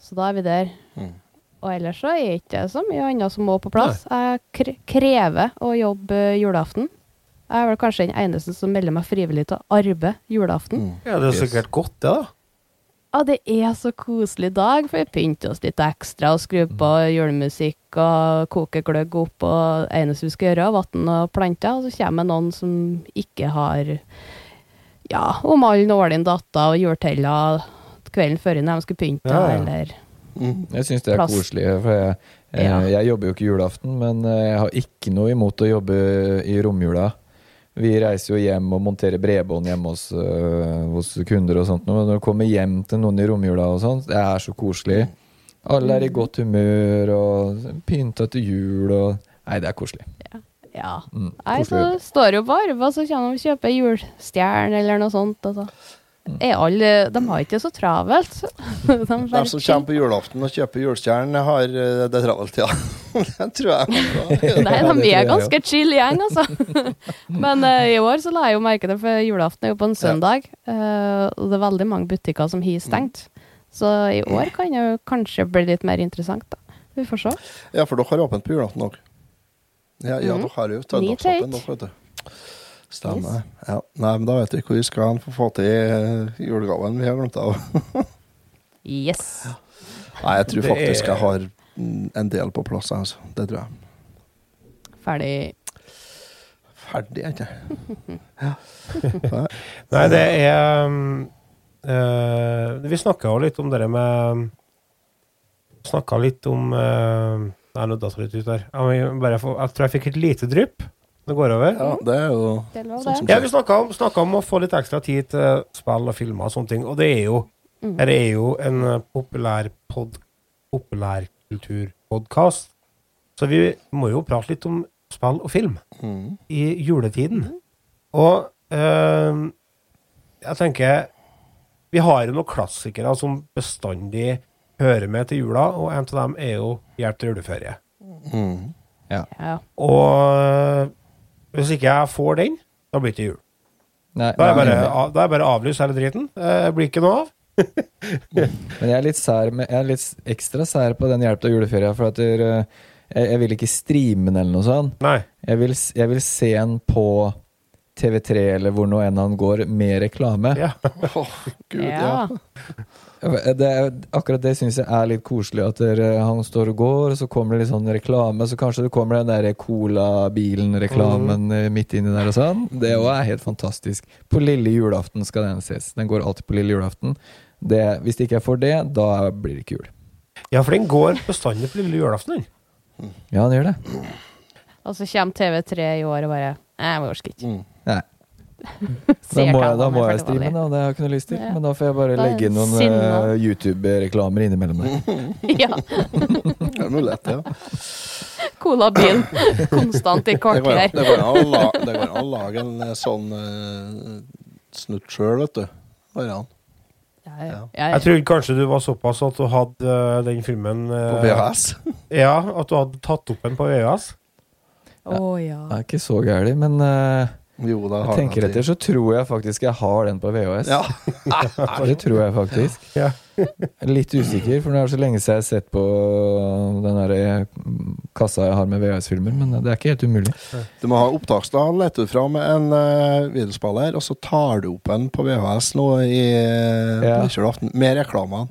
Så da er vi der. Mm. Og ellers så er det ikke så mye annet som må på plass. Jeg krever å jobbe eh, julaften. Jeg er vel kanskje den eneste som melder meg frivillig til å arbeide julaften. Mm. Ja, det er sikkert godt, det, da. Ja, det er så koselig dag, for vi pynter oss litt ekstra og skrur på julemusikk og koker gløgg opp, og det eneste vi skal gjøre, er vann og planter, og så kommer noen som ikke har ja, om alle nålene datter og jordtella kvelden før når de skal pynte, Ja, ja. eller Jeg syns det er Plass. koselig. For jeg, jeg, jeg jobber jo ikke julaften, men eh, jeg har ikke noe imot å jobbe i romjula. Vi reiser jo hjem og monterer bredbånd hjemme hos, øh, hos kunder og sånt. Men når du kommer hjem til noen i romjula og sånt, det er så koselig. Alle er i godt humør og pynta til jul og Nei, det er koselig. Ja. Mm, Nei, så koselig. står jo på Arva, så kommer de og kjøper julestjerne eller noe sånt. Altså. Er alle, de har ikke det så travelt. De De som kommer på julaften og kjøper julestjerne, har eh, det travelt, ja. det tror jeg. Nei, de er ganske chill gjeng, altså. Men uh, i år så la jeg jo merke det, for julaften er jo på en søndag. eh, og det er veldig mange butikker som har stengt. Så i år kan det jo kanskje bli litt mer interessant, da. Vi får se. Ja, for dere har åpent på julaften òg. Ja, ja Mhm. dere har jo søndagsåpent, nå, vet du. Stemmer. Ja. Nei, men da vet vi hvor vi skal få få til eh, julegaven vi har glemt av. Yes. Nei, jeg tror faktisk jeg har en del på plass, altså. Det tror jeg. Ferdig. Ferdig, er ikke jeg? Nei, det er eh, Vi snakka jo litt om det med Snakka litt om uh, Nei, nå datt det litt ut der. Jeg, bare jeg tror jeg fikk et lite drypp. Det går over. Ja, det er jo Det er lov, sånn som skjer. Ja, vi snakka om, om å få litt ekstra tid til spill og filmer og sånne ting. Og det er jo Mm. Her er jo en populær pod, populærkulturpodkast. Så vi må jo prate litt om spill og film mm. i juletiden. Og øh, jeg tenker Vi har jo noen klassikere som bestandig hører med til jula, og en av dem er jo Hjelp til juleferie. Mm. Ja. Og hvis ikke jeg får den, da blir det ikke jul. Nei, Da er jeg bare, av- da er jeg bare avlyst hele driten. Eh, Det blir ikke noe av. Men jeg er litt sær med, jeg er litt ekstra sær på den hjelp til juleferia, for at der, eh, jeg, jeg vil ikke streame den eller noe sånt. Nei. Jeg vil, jeg vil se den på TV3 eller hvor nå enn han går, med reklame. Ja. Oh, Gud, ja. ja. Det, er- akkurat det syns jeg er litt koselig. At der, han står og går, og så kommer det litt sånn reklame. Så kanskje det kommer den der Cola-bilen-reklamen mm. midt inni der og sånn. Det òg er helt fantastisk. På lille julaften skal den ses. Den går alltid på lille julaften. Det, hvis ikke jeg får det, da blir det ikke jul. ja, for den går bestandig på lille julaften. den. Ja, den gjør det. Og så kommer TV3 i år og bare jeg orker ikke. Mm. Nei. Da må jeg, da må jeg streame, da. Det har jeg ikke noe lyst til. Ja. Men da får jeg bare legge inn noen eh, YouTube-reklamer innimellom der. Ja. Det er mulighet, ja. Cola bil konstant i Det kvarter. det går an å lage en eh, sånn uh, snutt sjøl, vet du. Bare an. Ja, ja. Ja. Ja, Jeg trodde kanskje du var såpass at du hadde uh, den filmen På VHS. Ja, at du hadde tatt opp den på VHS. Å ja. Det er ikke så gærent, men Jo, da jeg tenker etter, så tror jeg faktisk jeg har den på VHS. Ja. Det tror jeg faktisk. Ja. Litt usikker, for det er så lenge siden jeg har sett på den der mm, kassa jeg har med VHS-filmer, men det er ikke helt umulig. Du må ha opptaksdag, leter du fram en uh, videospiller, og så tar du opp en på VHS nå i uh, Ja. med reklamene.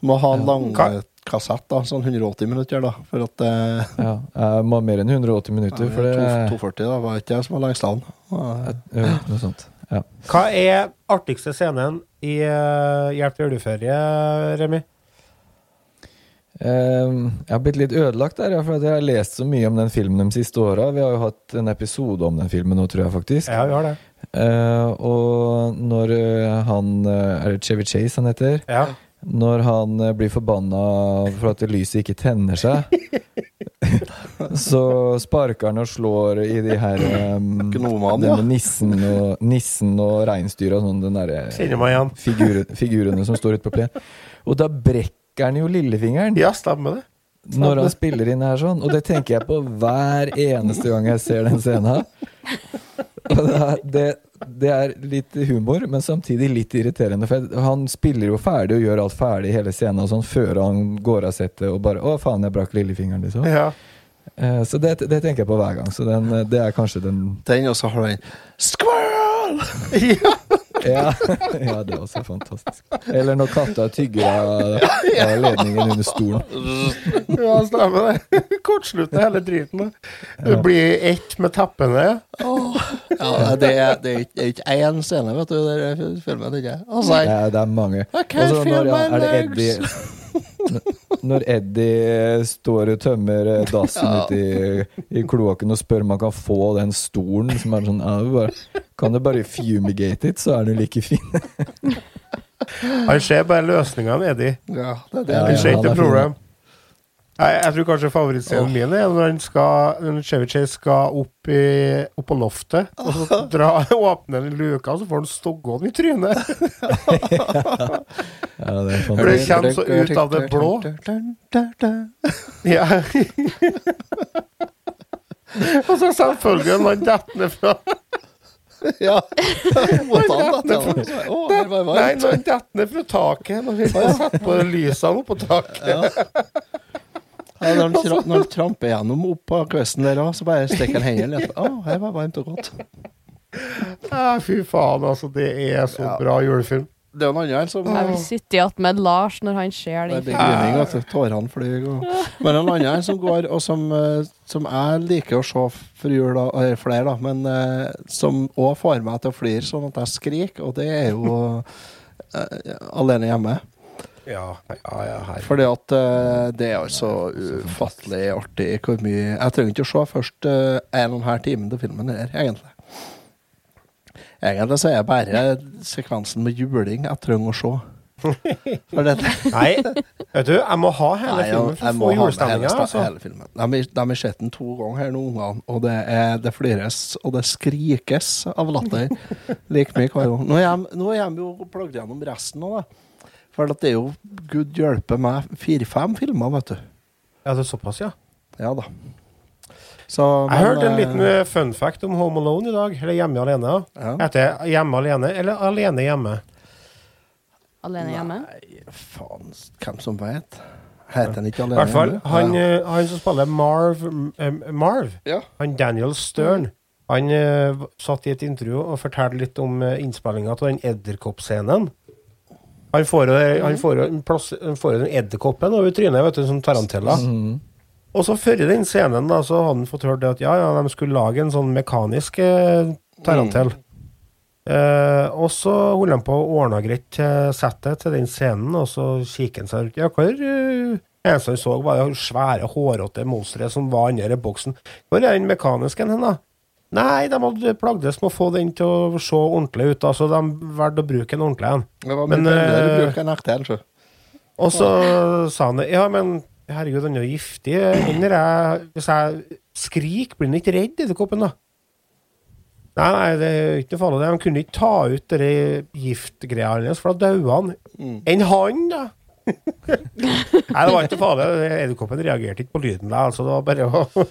Du må ha en Ja. Eh, kassett, da, sånn 180 minutter, da, for at uh, Ja, jeg må ha mer enn 180 minutter, for det 240 da, var ikke jeg som var lengst an. Ja, Noe sånt. Ja. Hva er artigste scenen i eh, Hjelp til juleferie, Remi? Ehm, jeg har blitt litt ødelagt der, ja, for at jeg har lest så mye om den filmen de siste åra. Vi har jo hatt en episode om den filmen nå, tror jeg faktisk. Ja, vi har det. Eh, og når eh, han eh, Er det Chevy Chase han heter? Ja. Når han eh, blir forbanna for at lyset ikke tenner seg, så sparker han og slår i de her um, Gnomene, denne ja. nissen og, nissen og reinsdyra sånn, den derre Kjenner meg igjen. figur, figurene som står ute på plen. Og da brekker han jo lillefingeren Ja, stemmer det. når han spiller inn her sånn. Og det tenker jeg på hver eneste gang jeg ser den scenen. Og det det, det er litt humor, men samtidig litt irriterende. For han spiller jo ferdig og gjør alt ferdig i hele scenen og sånn før han går av settet og bare 'Å, faen, jeg brakk lillefingeren', liksom. Ja. Eh, Så det, det tenker jeg på hver gang. Så den, det er kanskje den Den, og så har du den Squirrel! Ja, ja det er også fantastisk. Eller når katta tygger av, av ledningen under stolen. ja, stemmer det. Kortslutter hele driten. Du Det blir ett med teppene. Ja, det er, det er ikke- én scene, vet du, der filmen. ikke? Altså, Ja, det er mange. I Og så når ja, er det legs. Eddie Når Eddie står og tømmer eh, dassen Ja. uti i, i kloakken og spør om han kan få den stolen, som er sånn bare, Kan du bare fumigate it, så er den like fin. Han ser bare løsningene, Eddie. Ja, det er det. Ja, Han ser ikke problem. Jeg, jeg tror kanskje favorittscenen min er når han skal Når Chevy skal opp, i, opp på loftet, og så dra, åpne den luka, og så får han stoggene i trynet. Ja, det For det kommer så ut av det blå. Ja. og så selvfølgelig når han detter ned fra Ja. Han Nei, når han detter ned fra taket. Når har satt på lysene oppå taket. Når, han tra når han tramper gjennom opp på kvisten der så bare stikker han hendene litt. Å, her var varmt og godt. Ja, fy faen, altså. Det er så Ja. bra julefilm. Det er en annen som Jeg vil sitte attmed Lars når han ser Det den blir filmen. at. Tårene flyr. Og... Men en annen som går, og som, eh, som jeg liker å se for jul, eller flere, da, men eh, som òg får meg til å flire sånn at jeg skriker, og det er jo eh, Alene hjemme. Ja, ja, ja, her. Fordi at eh, det er altså ufattelig artig hvor mye Jeg trenger ikke å se først uh, en og en halv time til filmen her, egentlig. Egentlig så er det bare sekvensen med juling jeg trenger å se. For det, Nei, vet du, jeg må ha hele Nei, filmen for å få julestemninga. Altså. filmen. De, har- sett den to ganger her nå, ungene, og det, er, det flires og det skrikes av latter like mye hver gang. Nå er de- er jo plagd gjennom resten av da. For det er jo gud hjelpe meg fire-fem filmer, vet du. Ja, det er såpass, ja. Ja da. Så, Jeg hørte en eh, liten eh, fun fact om Home Alone i dag. Eller Hjemme alene. ja. Heter det Hjemme alene eller Alene hjemme? Alene hjemme. Nei, faen, hvem som vet? Heter han ikke I alene? hvert fall hjemme? han, ja. eh, han som spiller Marv, eh, Marv ja. han Daniel Stern, han eh, satt i et intervju og fortalte litt om uh, innspillinga av den edderkoppscenen. Han får han får en plass, han får edderkoppen over trynet, vet du, som tarantella. Mm. Og så før i den scenen da, så hadde han fått hørt det at ja, ja, de skulle lage en sånn mekanisk eh, tarantell. Eh, og så holdt han på å ordne greit til settet til den scenen, og så kikker han seg rundt. Ja, hvor uh, eneste han så, var det svære, hårete monsteret som var inni boksen. Hvor er den mekanisken hen, da? Nei, de hadde plagdes med å få den til å se ordentlig ut, da, så de valgte å bruke en ordentlig en. Det Men, mye billigere å eh, en ekte en, sjø. Og så sa han ja, men herregud, han er jo giftig. Jeg, hvis jeg skriker, blir han ikke redd, edderkoppen, da? Nei, nei, det er ikke noe farlig. De kunne ikke ta ut de giftgreia hans, for da døde han. Mm. Enn han, da? nei, det var ikke farlig. Edderkoppen reagerte ikke på lyden. Da, altså, det var bare å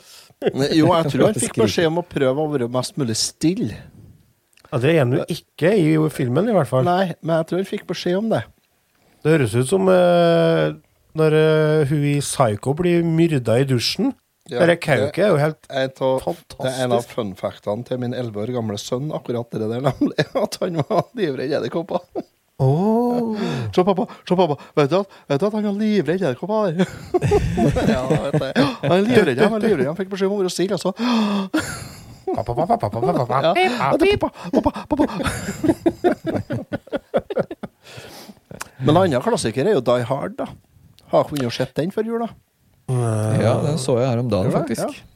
Jo, jeg tror han fikk beskjed om å prøve å være mest mulig stille. ja, Det er han jo ikke i filmen, i hvert fall. Nei, men jeg tror han fikk beskjed om det. Det høres ut som uh, når uh, hun i Psycho blir myrda i dusjen. Ja, det kauket er jo helt tar, Fantastisk. Det er en av funfactene til min elleve år gamle sønn, akkurat det der, nemlig. At han var livredd edderkopper. Åh. Se, pappa, se, pappa. Vet du at, vet du at han er livredd edderkopper? ja. Han er livredd, han er livredd. Han fikk beskjed om å være stille, altså. Pappa, pappa, pappa, pappa, pappa. Ja, ja, pappa, pappa, pappa. Men en annen klassiker er jo Die Hard, da. Har dere jo sett den før jul, da? Ja, den så jeg her om dagen, faktisk. det?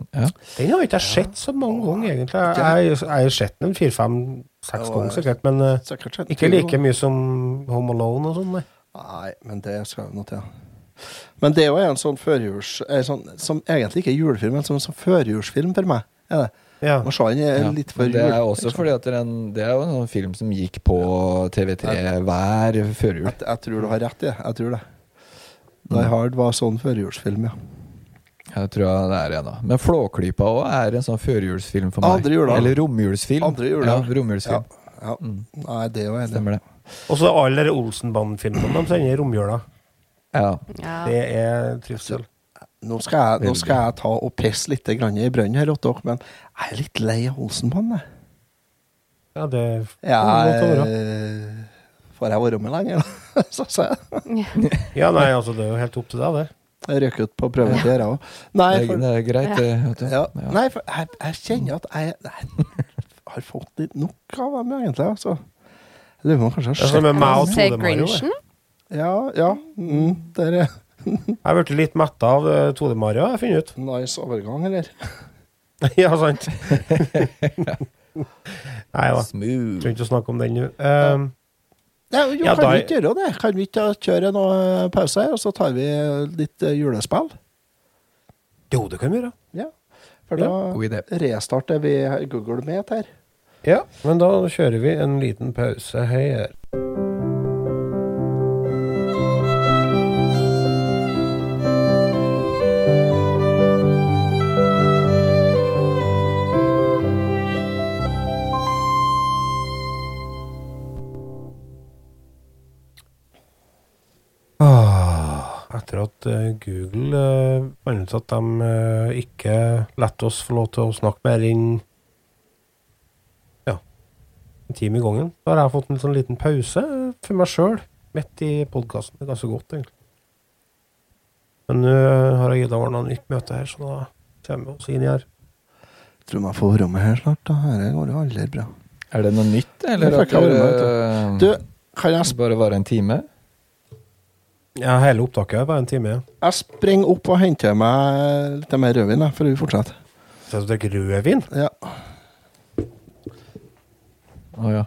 Faktisk. Den har ikke jeg sett så mange ganger, egentlig. Jeg har sett den fire-fem-seks Ja, ganger, sikkert. Men eh, Sikkert sett ikke like mye som Home Alone og sånn, nei. Nei, men det skal jo noe til. Men det er jo en sånn førjuls... eh, Sånn, som egentlig ikke er julefilm, men som en sånn førjulsfilm for meg. Er det? Ja. Er Ja, litt for men det er også fordi at det er, en, det er jo en sånn film som gikk på TV3 hver førjul. jeg, jeg tror du har rett i det. Jeg tror det. Die Hard var sånn førjulsfilm, ja. Jeg tror jeg det er en, da. Men Flåklypa òg er en sånn førjulsfilm for meg. Andre jula. Eller romjulsfilm. Andre jula. Ja, romjulsfilm. ja. Mm. Nei, det er jo enig. Stemmer det. Og så alle de Olsenband-filmene de sender i romjula. Ja. Ja. Det er trivsel. Nå skal, jeg, nå skal jeg ta og presse litt grann i brønnen her Otto, men jeg er litt lei av Olsenband, jeg. Ja, det er eh, får jeg være med lenger, da? Så sier jeg. Ja, nei, altså, det er jo helt opp til deg, det. Jeg røk ut på prøven til dere òg. Nei, Det, er- for, det er greit, det. vet du. ja. Ja. Nei, for jeg, jeg kjenner at jeg, jeg har fått litt nok av dem, egentlig. Altså. Det må på om jeg kanskje Det er som med meg og Tode Mario. Ja, ja. Mm, der er Jeg har blitt litt metta av uh, Tode Mario, har jeg funnet ut. nice overgang, eller? ja, sant. Nei da. Trenger ikke å snakke om den nå. Um, Ja, jo, Ja, kan da- vi ikke gjøre det? Kan vi ikke kjøre noen pause her, og så tar vi litt eh, julespill? jo, det kan vi gjøre. Ja. For da ja, restarter vi Google Meet her. Ja, men da kjører vi en liten pause her. Etter at eh, Google uh, fant ut at de eh, ikke lot oss få lov til å snakke mer enn ja, en time i gangen, Da har jeg fått en sånn liten pause for meg sjøl midt i podkasten. Det er ganske godt, egentlig. Men nå har jeg Ida ordna nytt møte her, så da kommer vi oss inn i her. Tror jeg får være med her snart. da. Dette går jo aldri bra. Er det noe nytt, eller Jeg at Du, kan jeg, bare være en time? Ja, hele opptaket er bare en time. ja. jeg springer opp og henter meg litt mer rødvin, jeg, før vi fortsetter? Så du drikker rødvin? Ja. Å ja.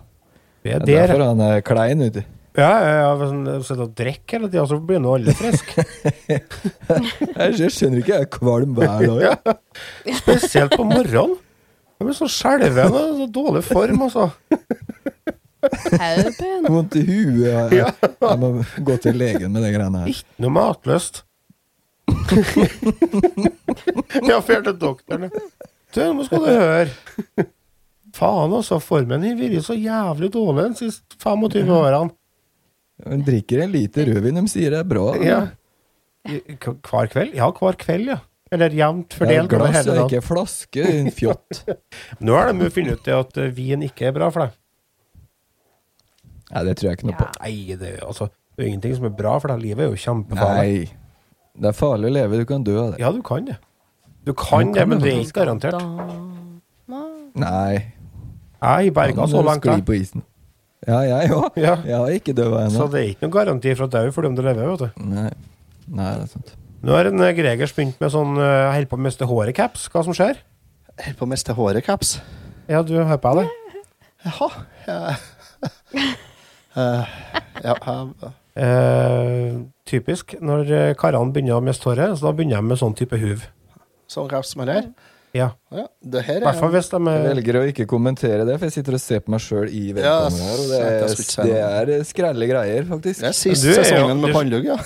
Vi Det er er der. derfor han er klein, vet du. Ja, ja, ja. Hvis en sitter og drikker hele tida, så blir nå alle friske. Jeg skjønner ikke, jeg er kvalm hver dag. Ja. Spesielt på morgenen. Jeg blir så skjelven og så dårlig form, altså. Help en. Vondt i huet. Jeg, Ja. jeg må gå til legen med de greiene her. Ikke noe matlyst. ja, drar til doktoren. Du, nå skal du høre. Faen, altså. Formen har vært så jævlig dårlig de siste 25 årene. Hun drikker en liter rødvin, de sier det er bra. Ja. Hver kveld? Ja, hver kveld, ja. Eller jevnt Det er fordelt glass, hele og ikke flaske. din Fjott. Nå har de funnet ut at eh, vin ikke er bra for deg. Nei, det tror jeg ikke noe på. Nei, det er altså det er jo ingenting som er bra for deg. Livet er jo kjempefarlig. Nei. Det er farlig å leve, du kan dø av det. Ja, du kan det. Du kan det, men det er ikke garantert. Nei. Jeg berga så langt, Skli jeg. på isen. Ja, jeg òg. Ja. Jeg har ikke dødd Så det er ikke noen garanti for å dø for dem du lever, vet du. Nei. Nei, det er sant. Nå har en eh, Gregers begynt med sånn uh, holder på å miste håret-caps. Hva som skjer? Jeg holder på å miste håret, caps. Ja, du hører på det? Jaha. Ja. Eh, ja, jeg- Eh, typisk. Når eh, karene begynner å miste håret, så da begynner de med sånn type huv. sånn raps som er her. Ja. Ja, det her I hvert fall er hvis de Jeg er velger å ikke kommentere det, for jeg sitter og ser på meg sjøl i Ja, her, og det er, det er skrelle greier, faktisk. det er sist Du er sesongen med pannelugg, ja.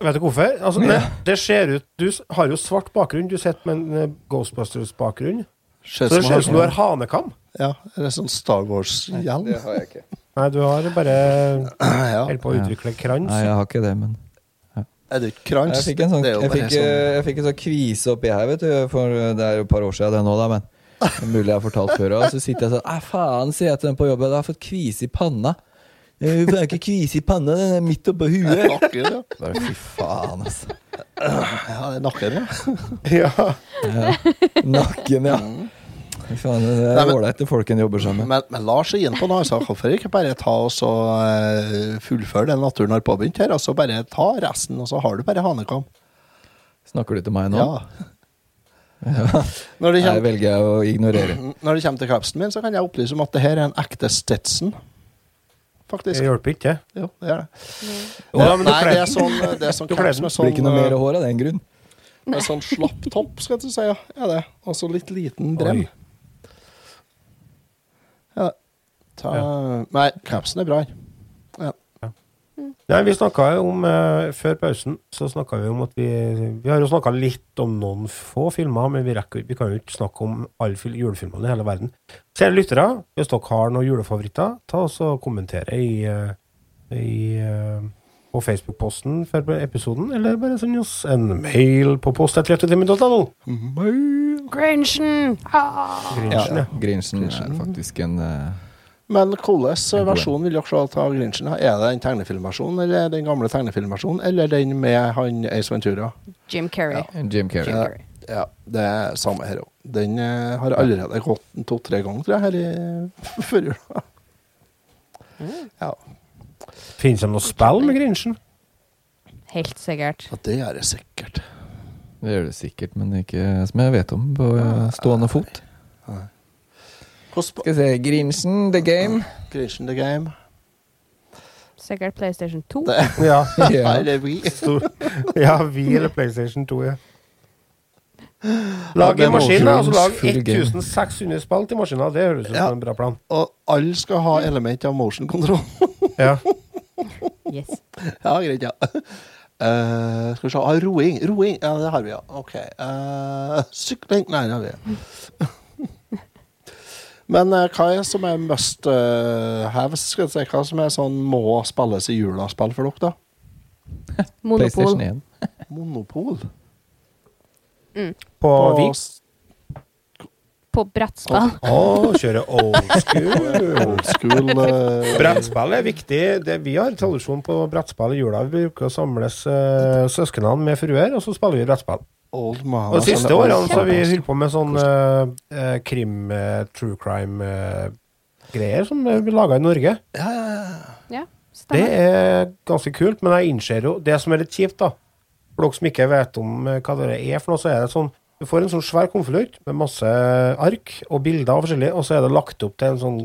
Vet du hvorfor? Altså, det, det ser ut Du har jo svart bakgrunn. Du sitter med en Ghostbusters-bakgrunn. Så det ser ut som du har hanekam. Ja, det er sånn Star Wars-hjelm. Det har jeg ikke. Nei, du har bare Ja. på å utvikle krans. Nei, jeg har ikke det, men Er det ikke krans? Jeg fikk en sånn, jeg fikk, sånn eh, jeg fikk en sånn kvise oppi her, vet du. For det er jo et par år siden det nå, da, men det er mulig jeg har fortalt før. Og så sitter jeg sånn Æ, faen, sier jeg til den på jobben. Jeg har fått kvise i panna. Hun får ikke kvise i panna, den er midt oppå huet. Nakken, ja. Bare fy faen, altså. ja, det er nakken, ja. Ja. Ja. Nakken, ja. Faen, det er ålreit når folkene jobber sammen. Men, men Lars er inne på noe. Altså, hvorfor ikke bare ta og så eh, fullføre den naturen har påbegynt her, og så bare ta resten, og så har du bare hanekam? Snakker du til meg nå? Ja. Ja. Kommer, jeg velger jeg å ignorere. når det kommer til kapsen min, så kan jeg opplyse om at det her er en ekte Stetson. Det hjelper ikke. Jo, det er det. Ja, men du Nei, det er sånn, det er sånn den. med sånn, blir ikke noe mer eh, hår av den grunn. med sånn slapp topp, skal du si. Ja, er det. Og så litt liten brem. Oi. Ja. Ta, Nei, capsen er bra. Ja. Nei, vi snakka jo om eh, Før pausen så snakka vi om at vi Vi har jo snakka litt om noen få filmer, men vi, rekker, vi kan jo ikke snakke om alle fil- julefilmene i hele verden. Kjære lyttere, hvis dere har noen julefavoritter, ta oss og kommentere i, eh, i eh, på Facebook-posten før episoden, eller bare send oss en mail på post.30timen.no. Grinchen! Ah. Grinchen, ja. Grinchen er faktisk en eh, Men hvilken versjon vil dere se av Grinchen? Er det den tegnefilmversjonen, eller den gamle tegnefilmversjonen, eller den med han Ace Ventura? Jim Carrey. Ja, Jim Carrey. Jim Carrey. Ja, det er samme her òg. Den eh, har allerede gått to-tre ganger, tror jeg, her i førjula. Ja. Finnes det noe spill med Grinchen? Helt sikkert. Ja, det er det sikkert. Det gjør det sikkert, men ikke som jeg vet om på stående fot. Hvordan Skal vi se Grinchen, The Game. Grinchen the Game? Sikkert PlayStation 2. Det, Ja. Ja. Nei, det er vi. Stor. Ja, vi eller PlayStation 2, ja. Lag en maskin, og så lag 1600 spill til maskina. Det høres ut Ja. som en bra plan. Og alle skal ha element av motion control. Ja. Yes. ja, greit, ja. Eh, skal vi se ah, Roing. Roing, ja, det har vi, ja. OK. Uh, sykling Nei, det har vi. Men uh, hva er som er must uh, have? Skal jeg si, hva som er sånn må spilles i jula-spill for dere, da? Monopol. PlayStation 1. Monopol? På På s- På brettspill. Å, kjøre old school. Old school uh... Brettspill er viktig. Det, vi har tradisjon på brettspill i jula. Vi bruker å samles uh, søsknene med fruer, og så spiller vi brettspill. Old man. Og de siste altså, årene så har vi old- holdt på med sånn eh, eh, krim, eh, true crime-greier som eh, vi laga i Norge. Ja, ja, ja. Ja, Det er ganske kult, men jeg innser jo det som er litt kjipt, da. For dere som ikke vet om eh, hva det er for noe, så er det sånn Du får en sånn svær konvolutt med masse ark og bilder og forskjellig, og så er det lagt opp til en sånn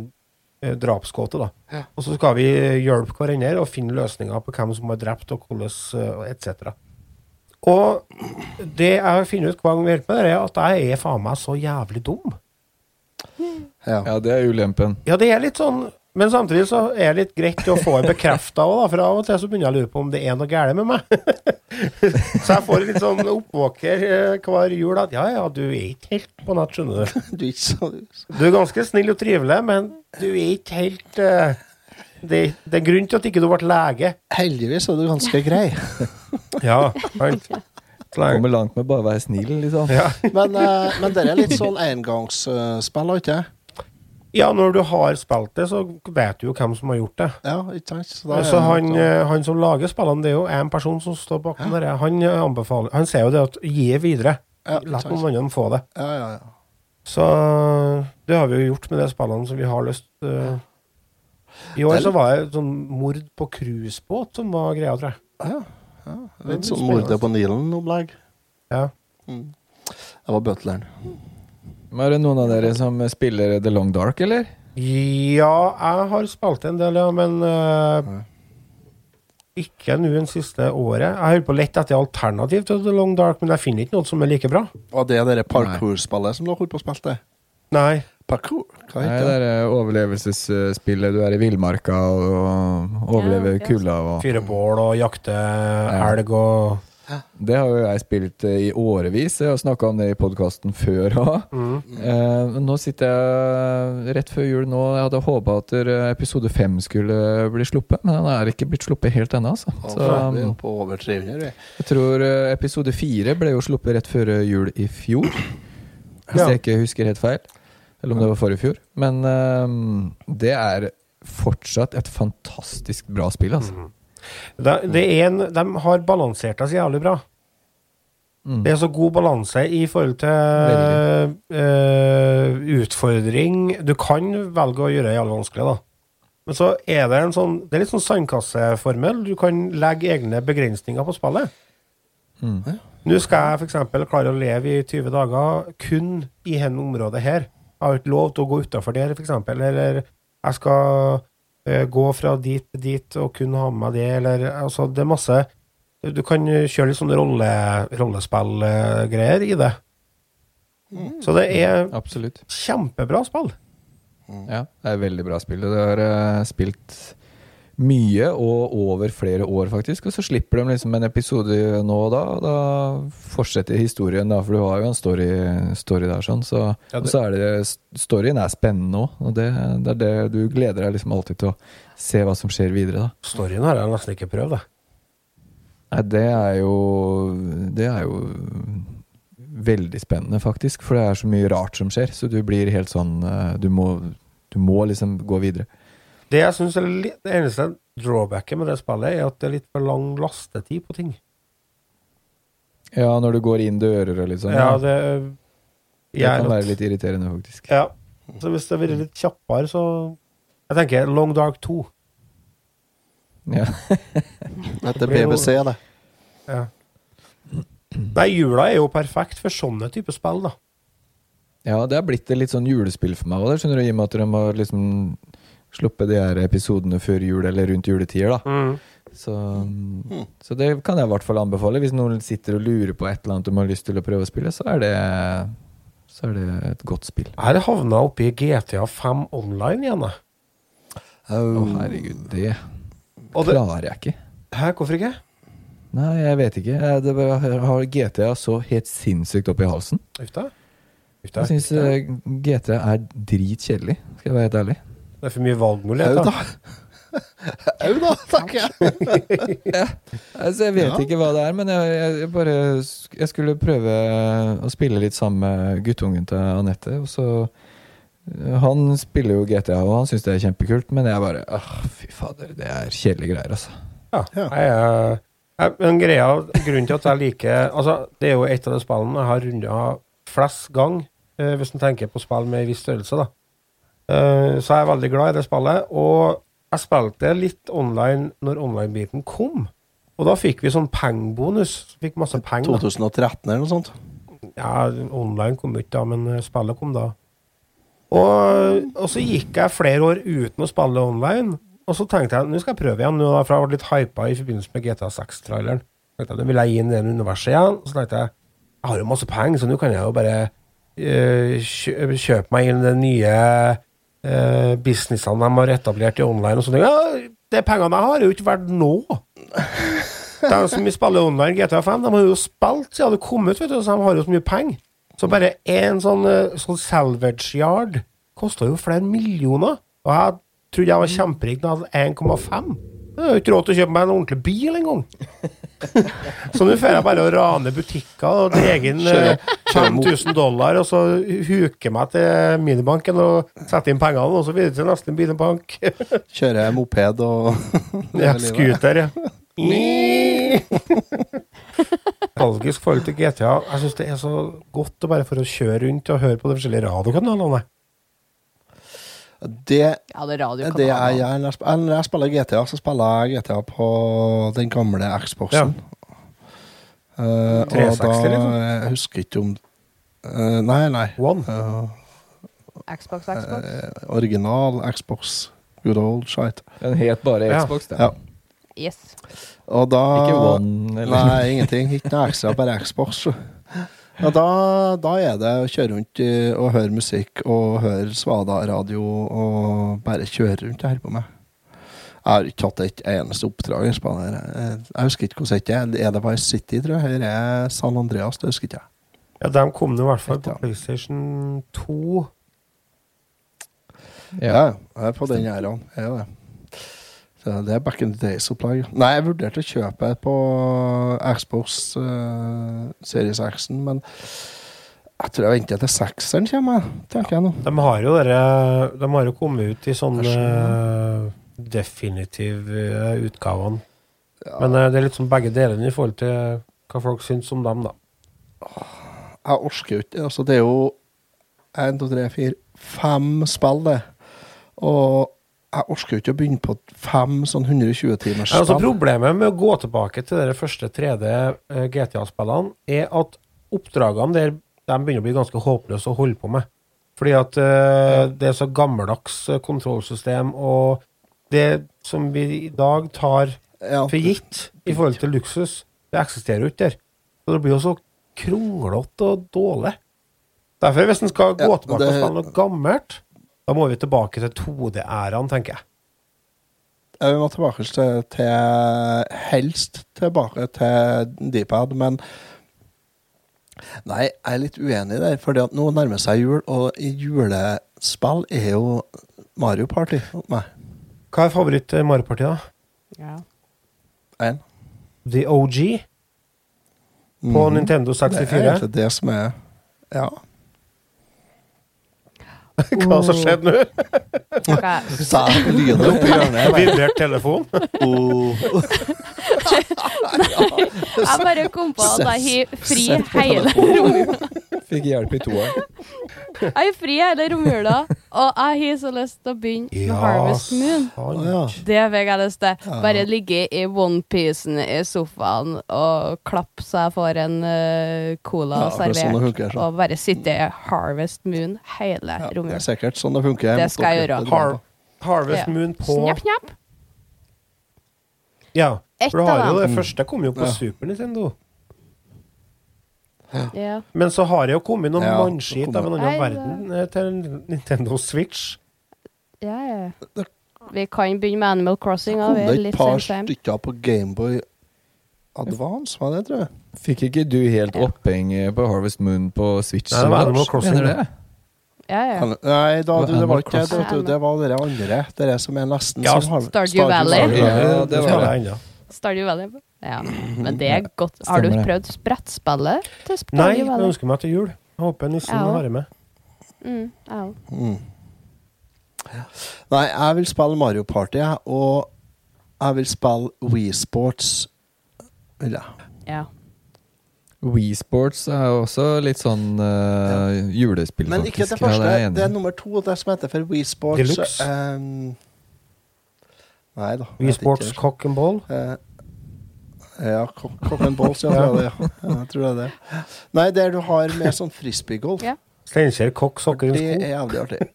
eh, drapsgåte, da. Ja. Og så skal vi hjelpe hverandre og finne løsninger på hvem som har drept og hvordan, eh, etc. Og det jeg finner ut hver gang vi hjelper med det, er at jeg er faen meg så jævlig dum. ja. Ja, det er ulempen. Ja, det er litt sånn Men samtidig så er det litt greit å få det bekrefta òg. For av og til så begynner jeg å lure på om det er noe galt med meg. så jeg får litt sånn oppvåker eh, hver jul at ja, ja, du er ikke helt på nett, skjønner du. Du er ikke så Du er ganske snill og trivelig, men du er ikke helt eh, det, det er grunn til at ikke du ble lege. Heldigvis er du ganske grei. Ja, sant. Kommer langt med bare å være snill, liksom. Ja. Men, eh, men det er litt sånn engangsspill, ikke sant? Ja, når du har spilt det, så vet du jo hvem som har gjort det. Ja, ikke sant? Så Så han, eh, han som lager spillene, det er jo en person som står bak den der. Han eh, anbefaler Han sier jo det at gi det videre. Ja, La noen andre få det. Ja, ja, ja. Så det har vi jo gjort med de spillene som vi har lyst eh. I år så var det sånn mord på cruisebåt som var greia, tror jeg. ja, ja. Litt sånn. Mordet på Nilen-opplegg. Ja. Mm. Det var butleren. Er det noen av dere som spiller The Long Dark, eller? ja, jeg har spilt en del, ja, men uh, ikke nå det siste året. Jeg holder på å lette etter alternativ til The Long Dark, men jeg finner ikke noe som er like bra. Og det er det parkour-spillet som du har holdt på å spille til? Nei. Parkour? Hva heter det det? er overlevelsesspillet. Du er i villmarka og overlever kulda og Fyre bål og jakte elg og Det har jo jeg spilt eh, i årevis. Jeg har snakka om det i podkasten før òg. mm. Eh, nå sitter jeg rett før jul nå. Jeg hadde håpa at eh, episode fem skulle bli sluppet, men den er ikke blitt sluppet helt ennå. Altså. Så um, på over 300, vi. jeg tror eh, episode fire ble jo sluppet rett før jul i fjor. Hvis jeg ikke husker helt feil. Eller om det var forrige fjor. Men eh, det er fortsatt et fantastisk bra spill, altså. Det, det er en, de har balansert det så jævlig bra. Mm. Det er så god balanse i forhold til uh, utfordring. Du kan velge å gjøre det jævlig vanskelig, da. Men så er det en sånn Det er litt sånn sandkasseformel. Du kan legge egne begrensninger på spillet. Mm. Nå skal jeg f.eks. klare å leve i 20 dager kun i dette området her. Jeg har ikke lov til å gå utafor der, f.eks. Eller jeg skal gå fra dit til dit og kun ha med det, eller altså Det er masse Du kan kjøre litt sånne rolle, rollespillgreier i det. Så det er Absolutt. kjempebra spill. Ja, det er veldig bra spill. Du har uh, spilt mye og over flere år, faktisk. Og så slipper de liksom en episode nå og da, og da fortsetter historien, da, for du har jo en story, story der, sånn. Så, Ja, Og så er det Storyen er spennende òg, og det, det er det du gleder deg liksom alltid til å se hva som skjer videre, da. Storyen har jeg nesten ikke prøvd, da. Nei, det er jo Det er jo veldig spennende, faktisk. For det er så mye rart som skjer, så du blir helt sånn eh, Du må, du må liksom gå videre. Det jeg synes er litt, det eneste drawbacket med det spillet, er at det er litt for lang lastetid på ting. Ja, når du går inn dører og litt sånn. Ja, det Det kan være litt irriterende, faktisk. Ja. Så hvis det hadde vært litt kjappere, så Jeg tenker Long Dark 2. Ja. Jo- BBC, det. Ja. Nei, jula er jo perfekt for sånne typer spill, da. ja, det har blitt et litt sånn julespill for meg òg, skjønner du, i og med at de har liksom sluppet de her episodene før jul eller rundt juletider, da. Så, så det kan jeg i hvert fall anbefale. Hvis noen sitter og lurer på et eller annet de har lyst til å prøve å spille, så er det, så er det et godt spill. Jeg har havna oppi GTA 5 online igjen, jeg. Å, herregud, det herregud. det klarer jeg ikke. Hæ, hvorfor ikke? Nei, jeg vet ikke. Jeg, det har GTA så helt sinnssykt opp i halsen. Ufta? Ufta. Jeg syns GTA er dritkjedelig, skal jeg være helt ærlig. Det er for mye valgmulighet valgmuligheter. da. Au da, tenker jeg. Altså, jeg vet Ja. ikke hva det er, men jeg, jeg, jeg bare Jeg skulle prøve å spille litt sammen med guttungen til Anette, og så Han spiller jo GTA, og han syns det er kjempekult, men jeg bare Åh, fy fader, det er kjedelige greier, altså. Ja. Ja. Jeg, jeg, men greia, grunnen til at jeg liker Altså, det er jo et av de spillene jeg har runda flest gang, eh, hvis en tenker på spill med en viss størrelse, da. Eh, så jeg er veldig glad i det spillet. Og jeg spilte litt online når online-biten kom. Og da fikk vi sånn pengebonus. Så Fikk masse penger. 2013 eller noe sånt. Ja, online kom ikke da, men eh, spillet kom da. Og, og så gikk jeg flere år uten å spille online. Og så tenkte jeg nå skal jeg prøve igjen, nå for jeg ble litt hypa i forbindelse med GTA 6-traileren. tenkte jeg, Nå vil jeg inn i det universet igjen. Så tenkte jeg jeg har jo masse penger, så nå kan jeg jo bare eh, kjøpe meg inn i de nye uh, businessene de har etablert i online. Og sånn. Ja, de pengene jeg har, er jo ikke verdt nå. De som spiller online GTA 5, de har jo spilt siden det kom ut, vet du, så de har jo så mye penger. Så bare en sånn, eh, sånn salvage yard kosta jo flere millioner. Og jeg trodde jeg var kjemperik da jeg hadde 1,5. Jeg har jo ikke råd til å kjøpe meg en ordentlig bil engang. så nå får jeg bare å rane butikker og dra inn eh, 5000 dollar, og så huke meg til minibanken og sette inn pengene, og så videre til neste minibank. Kjøre moped og Ja, scooter, ja. Nostalgisk forhold til GTA. Jeg syns det er så godt å bare for å kjøre rundt og høre på de forskjellige radiokanalene. Det Ja, det er er det. Når jeg Når jeg spiller GTA, så spiller jeg GTA på den gamle Xboxen. Ja. Uh, 360 da liksom? Jeg husker ikke om uh, Nei, nei. One. Uh, Xbox, Xbox. eh, original Xbox. Good old shite. Den het bare Ja. Xbox, det. Ja. Yes. Og da Ikke One eller Nei, ingenting. Ikke noe ekstra, bare Xbox. Ja, da, da er det å kjøre rundt og høre musikk og høre Svada-radio og bare kjøre rundt og holde på med. Jeg har ikke hatt et eneste oppdrag her. Jeg- husker ikke hvordan det er. Er det Vice City, tror jeg? Eller er San Andreas? Det husker ikke jeg. Ja, de kom nå i hvert fall på PlayStation 2. Ja, Ja. jeg er på den æraen. Jeg er det. Det er back in the days-opplegg. Nei, jeg vurderte å kjøpe et på Xbox uh, Series X-en, men jeg tror jeg venter til sekseren kommer, tenker jeg nå. De har jo dere De har jo kommet ut i sånne definitive utgavene. Ja. Men det er litt sånn begge delene i forhold til hva folk syns om dem, da. Jeg orker jo ikke altså, Det er jo én, to, tre, fire, fem spill, det. Og jeg orker jo ikke å begynne på fem sånn 120 timers Ja, altså problemet med å gå tilbake til de første 3D eh, GTA-spillene, er at oppdragene der de begynner å bli ganske håpløse å holde på med. Fordi at uh, det er så gammeldags eh, kontrollsystem, og det som vi i dag tar for gitt i forhold til luksus, det eksisterer jo ikke der. Så det blir jo så kronglete og dårlig. Derfor, hvis en skal gå tilbake og spille noe gammelt, da må vi tilbake til 2D-æraen, tenker jeg. Vi må tilbake til, til Helst tilbake til D-pad, men Nei, jeg er litt uenig der, for nå nærmer seg jul, og i julespill er jo Mario Party hos meg. Hva er favoritt-Mario Party, da? Ja. En. The OG på mm. Nintendo Det er egentlig det som er Ja. Hva som skjedde nå? Okay. Sa lyden oppi hjørnet? Vibrert telefon. Oh. Jeg bare kom på at jeg har fri hele romjula. Fikk hjelp i toeren. Jeg har fri hele romjula, Og jeg har så lyst til å begynne med Harvest Moon. sant. Ja. Det fikk jeg lyst til. Bare ligge i onepiecen i sofaen og klappe så jeg får en uh, cola Ja, sånn servert. funker, og bare sitte i Harvest Moon hele Ja, det er sikkert sånn det funker. Det skal jeg gjøre. Har, Harvest Ja. Moon på Snapp, snapp. Ja. Ett For du har jo det første kom jo på Ja. Super Nintendo. Ja. Men så har det jo kommet noen Ja, mannskit av en annen verden eh, til Nintendo Switch. Ja, ja. Vi kan begynne med Animal Crossing. Kom det et par stykker på Gameboy Advance, var det, tror jeg? Fikk ikke du helt Ja. oppheng på Harvest Moon på Switch? Nei, det var Animal Crossing, Mener det. det? Ja, ja. Nei, da, du, det var ikke det. Det var dere andre. Dere som er nesten Ja, som har Stardew Valley. Stardew Ja, Valley, det var det. Jeg. Stardew Valley. Ja, men det er godt. Har du prøvd brettspillet til Nei, Stardew jeg Valley? ønsker meg til jul. Jeg håper nissen Ja. har det med. Mm, ja. Mm. Nei, jeg vil spille Mario Party, jeg, og jeg vil spille Wii Sports. Vil jeg. ja. Wii Sports er også litt sånn uh, julespill, Men ikke det første. Ja, det er det er nummer to, det som heter for Wii Sports. Deluxe. ehm, nei da. Wii jeg vet Sports ikke. Cock and Ball. Eh, ja, Cock Cock and Balls, ja. tror jeg det, ja. Jeg tror det er det. Nei, der du har med sånn frisbeegolf. Ja. Steinkjer Kokk Sokker Det er Sko. jævlig artig.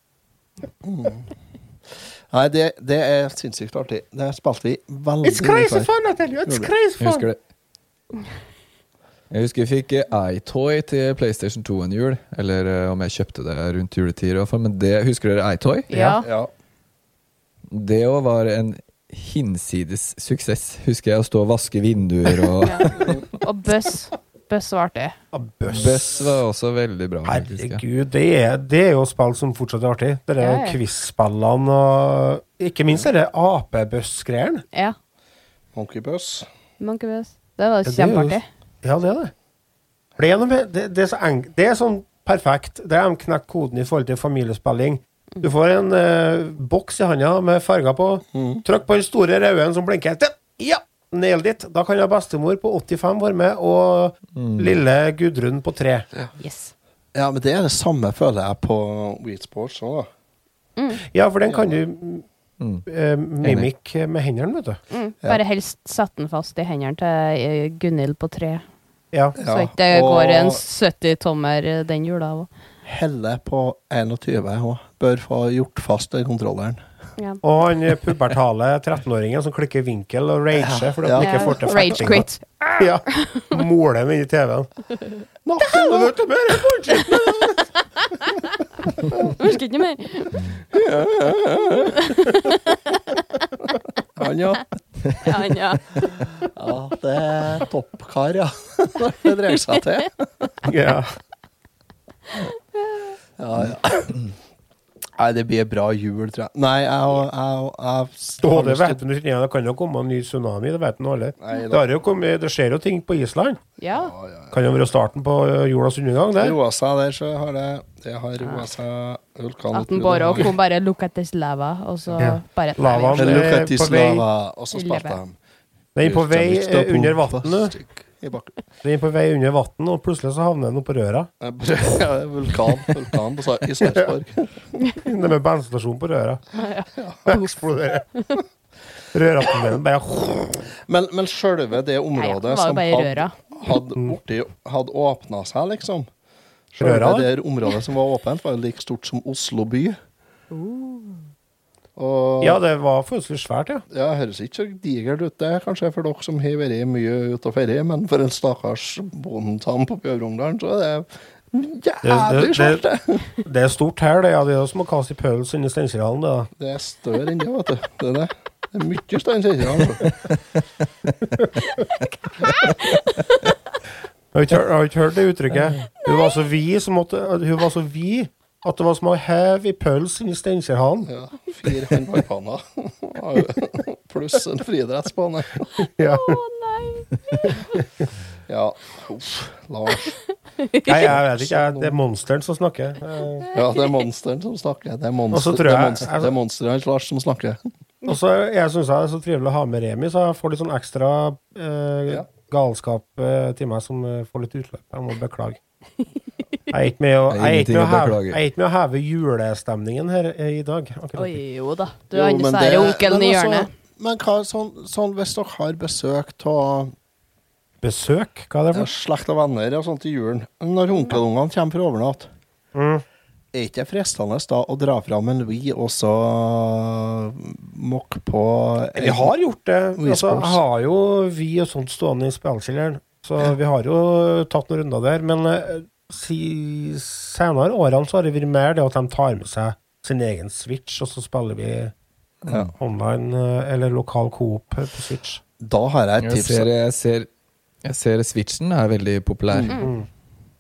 Mm. Nei, det, det er sinnssykt artig. Det spilte vi veldig It's crazy før. fun, I tell you! It's crazy det. crazy Jeg husker fun! det. Jeg husker jeg fikk eh, iToy til PlayStation 2 en jul. Eller eh, om jeg kjøpte det rundt juletider, i hvert fall. Men det, husker dere iToy? Ja. Ja. Det òg var en hinsides suksess. Husker jeg å stå og vaske vinduer og ja. Og bøss. Bøss var artig. Ja, Bøss. bøss. var også veldig bra. Herregud, det er, det er jo spill som fortsatt er artig. Det er quiz-spillene og ikke minst er det apebøss-greiene. Ja. Monkeybøss. Monkeybøss. Monkey Det var Ja, det kjempeartig. Ja, det er det. Det er, noe det, det, er så enk, det er sånn perfekt. Det er de knekker koden i forhold til familiespilling. Du får en eh, boks i handa med farger på. Mm. Trykk på den store røde som blinker. Ja! Nailed it. Da kan jeg bestemor på 85 være med, og lille Gudrun på tre. Yes. Ja, men det er det samme, føler jeg, på Weed Sports òg, da. Ja, for den kan du Mm. eh, mimikke med hendene, vet du. Mm. Bare helst sette den fast i hendene til eh, Gunhild på tre. Ja. Så ikke det går en 70-tommer eh, den jula òg. Helle på 21 òg. Bør få gjort fast den kontrolleren. Ja. Og han eh, pubertale 13-åringen som klikker vinkel og rager fordi Ja. ikke får til fettinga. Ja. Moler inn i TV-en. du mer bullshit! Orker ikke mer. Han, ja. Han, ja. ja. Det er toppkar, ja. det dreier seg til. Ja. Ja, ja. Nei, det blir bra jul, tror jeg. Nei, jeg, jeg, jeg, Og det vet du, ja, det kan jo komme en ny tsunami, det vet nå alle. Nei, Det, da. har jo kommet, det skjer jo ting på Island. ja. Ja, ja, ja. Kan jo være starten på eh, jordas undergang Det der. roa seg der, så har det Det har roa seg vulkan At den bare kom bare look at this lava, og så Ja. bare Lavaen. Nei, Look at this på vei- lava, og så spilte de Den er på vei under vannet. I bakken. Den er på vei under vann, og plutselig så havner den oppå røra. Ja, vulkan, vulkan på, i Sarpsborg. Det med bensinstasjon på røra. Eksploderer. Røratunnelen bare Men, men sjølve det Nei, ja, området det var jo som hadde, hadde, hadde åpna seg, liksom Sjølve det området som var åpent, var jo like stort som Oslo by. Og Ja, det var forholdsvis svært, ja. Ja, høres ikke så digert ut, det, kanskje for dere som har vært mye ute og ferie, men for en stakkars bondetam på Bjørvungdalen, så er det jævlig svært, det. Det er stort her, det. Ja, det er som å kaste pøls inni Steinkjerhallen, det. da. Det er større enn det, vet du. Det er det. Det er mye ikke hørt- har du ikke hørt det uttrykket? Hun var så vid som måtte, Hun var så vid at det var som å heve i pøls i Steinkjerhallen. Ja, fire håndballbaner. Pluss en friidrettsbane. Ja. Å nei! Ja, uff, Lars. Nei, jeg vet ikke. Det er monsteren som snakker. Eh, Ja, det er monsteren som snakker. Det er, monsteret monster, er, er hans Lars som snakker. Og så jeg syns det er så trivelig å ha med Remi, så jeg får litt sånn ekstra eh, Ja. galskap eh, til meg som eh, får litt utløp. Jeg må beklage. Jeg er ikke med å, jeg ikke med å, heve, jeg ikke med å heve julestemningen her i dag. akkurat. Oi, jo da. Du Jo, er men sære det- onkelen i altså, hjørnet. Men hva, sånn, sånn hvis dere har besøk av Besøk? Hva er det for? slekt og venner og sånt i julen, når onkelungene kommer for overnatt, Mm. er ikke det fristende da å dra fram en Wii og så mokke på Vi har gjort det. Vi Altså, jeg har jo vi og sånt stående i spillkjelleren, så vi har jo tatt noen runder der. Men eh, si, senere årene så har det vært mer det at de tar med seg sin egen Switch, og så spiller vi Ja. online eh, eller lokal coop på Switch. Da har jeg et Jeg tips. ser, jeg, ser, jeg ser Switchen er veldig populær. Mm.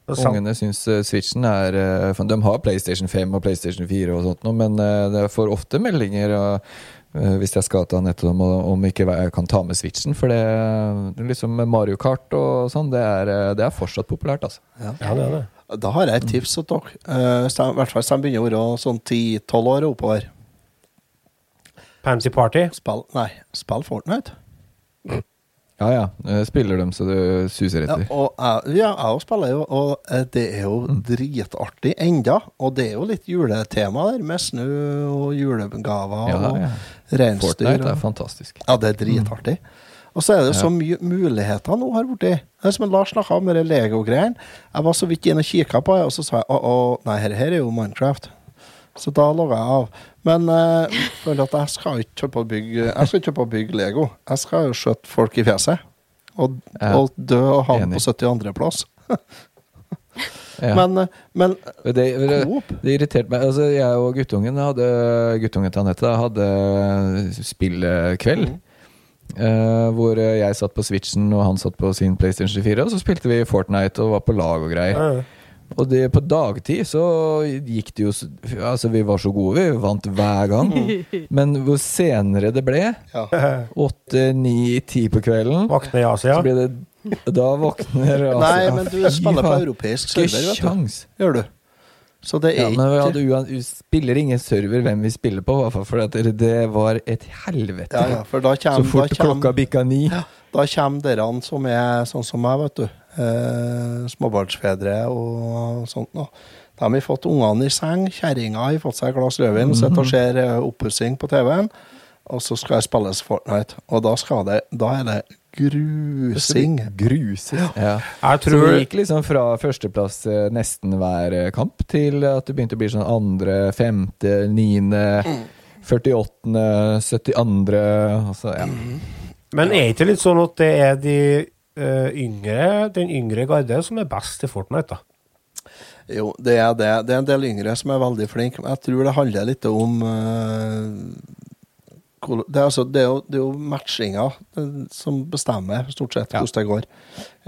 Det er. Ungene syns eh, Switchen er eh, De har PlayStation 5 og PlayStation 4 og sånt, men eh, det får ofte meldinger eh, eh, hvis jeg skal til Anette om, om ikke jeg kan ta med Switchen. For det, det liksom Mario Kart og sånn, det er, eh, det er fortsatt populært, altså. Ja, det er det. Da har jeg et tips til dere. Eh, I hvert fall hvis de begynner å være sånn 10-12 år og oppover. Pansy Party. Spill, nei, spill Fortnite. Ja ja, spiller dem så det suser Ja, og jeg, ja, jeg spiller jo, og eh, det er jo Mm. dritartig enda. Og det er jo litt juletema der, med snø og julegaver Ja, og ja. reinsdyr. Fortnite er fantastisk. Ja, det er dritartig. Og så er det jo så mye muligheter nå har blitt. Det som Lars snakka om, de Lego-greiene. Jeg var så vidt inne og kikka på det, og så sa jeg å, å, nei, her, her er jo Minecraft. Så da logga jeg av. Men eh, føler at jeg skal ikke kjøpe og bygge Jeg skal ikke kjøpe og bygge Lego. Jeg skal jo skjøte folk i fjeset. Og, og dø og havne på 72.-plass. Ja. Men, eh, men det, det, Coop det irriterte meg. Altså, jeg og guttungen hadde Guttungen til Anette hadde spillkveld. Mm. Uh, hvor jeg satt på Switchen og han satt på sin PlayStation 4. Og så spilte vi Fortnite og var på lag og greier. Ja. Og det, på dagtid så gikk det jo Altså, vi var så gode, vi vant hver gang. Men hvor senere det ble, ja. åtte, ni, ti på kvelden, Vakne i Asia. så ble det Da våkner Asia. Nei, men du spiller på europeisk server, vet du. Gjør du. Så det Ja, er men vi, hadde uan, spiller ingen server hvem vi spiller på, i hvert fall, for det, det var et helvete. ja, ja, for da Så fort da kommer klokka bikka ni. Da kommer dere som er sånn som meg, vet du. Eh, småbarnsfedre og sånt noe. Da har vi fått ungene i seng, kjerringa har fått seg et glass rødvin, sitter og ser eh, oppussing på TV-en, og så skal jeg spilles Fortnite. Og da skal det Da er det grusing. Grusing. Ja. Jeg Så tror det gikk liksom fra førsteplass nesten hver eh, kamp, til at det begynte å bli sånn andre, femte, niende, 48., 72. Altså, ja. Men er ikke litt sånn at det er de yngre, den yngre garde som er best i Fortnite, da? Jo, det er det. Det er en del yngre som er veldig flinke. Jeg tror det handler litt om uh, det, er altså, det, er jo, det er jo matchinga eh, som bestemmer stort sett Ja. hvordan det går.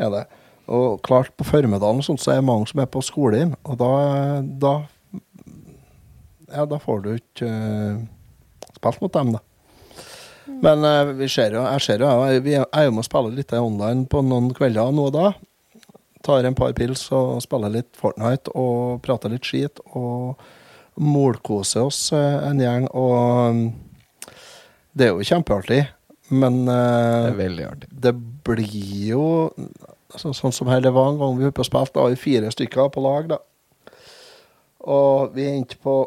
Er det. Og klart, på formiddagen sånn, så er det mange som er på skolen, og da, da Ja, da får du ikke uh, spilt mot dem, da. Men uh, vi ser jo, jeg ser jo, jeg, vi er- jo med å spille litt online på noen kvelder nå og da tar en par pils og spiller litt Fortnite og prater litt skit og målkoser oss eh, en gjeng. Og mm, det er jo kjempeartig, men Det eh, er veldig artig. det blir jo så, sånn som her det var en gang vi var på og spilte, da var vi fire stykker på lag, da. Og vi endte på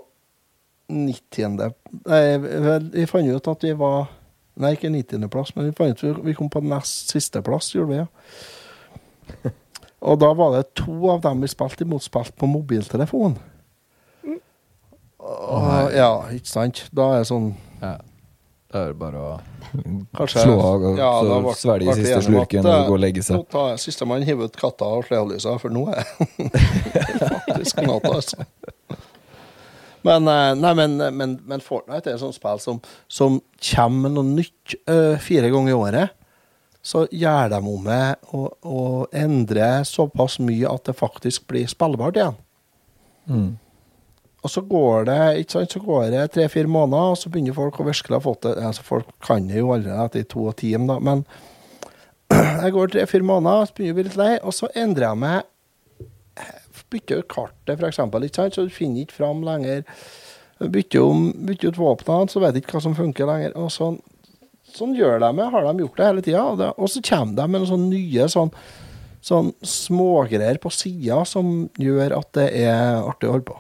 90. Nei, vi fant ut at vi var Nei, ikke 90.-plass, men vi vi kom på nest siste plass, gjorde vi, ja. Og da var det to av dem vi spilte imot, spilt på mobiltelefon. Og, ja, ikke sant? Da er det sånn Ja. Da er det bare å Kanskje- slå av og Ja, så svelge siste at, slurken eh, og gå og legge Nå seg. tar Sistemann hiver ut katta og slehlysa, for nå er det faktisk natt, altså. Men, eh, nei, men, men, men Fortnite er et sånt spill som, som kommer med noe nytt eh, fire ganger i året. Så gjør de om det og, og endrer såpass mye at det faktisk blir spillbart igjen. Mm. Og så går det ikke sant, så går det tre-fire måneder, og så begynner folk å virkelig ha fått det altså Folk kan det jo allerede etter to og ti, men jeg går tre-fire måneder, så begynner jeg å bli litt lei, og så endrer jeg meg Bytter ut kartet, sant, så du finner ikke fram lenger. Bytter, om, bytter ut våpnene, så vet du ikke hva som funker lenger. og sånn Sånn gjør de det, har de gjort det hele tida. Og, så kommer de med noen sånne nye sånn sånn smågreier på sida som gjør at det er artig å holde på.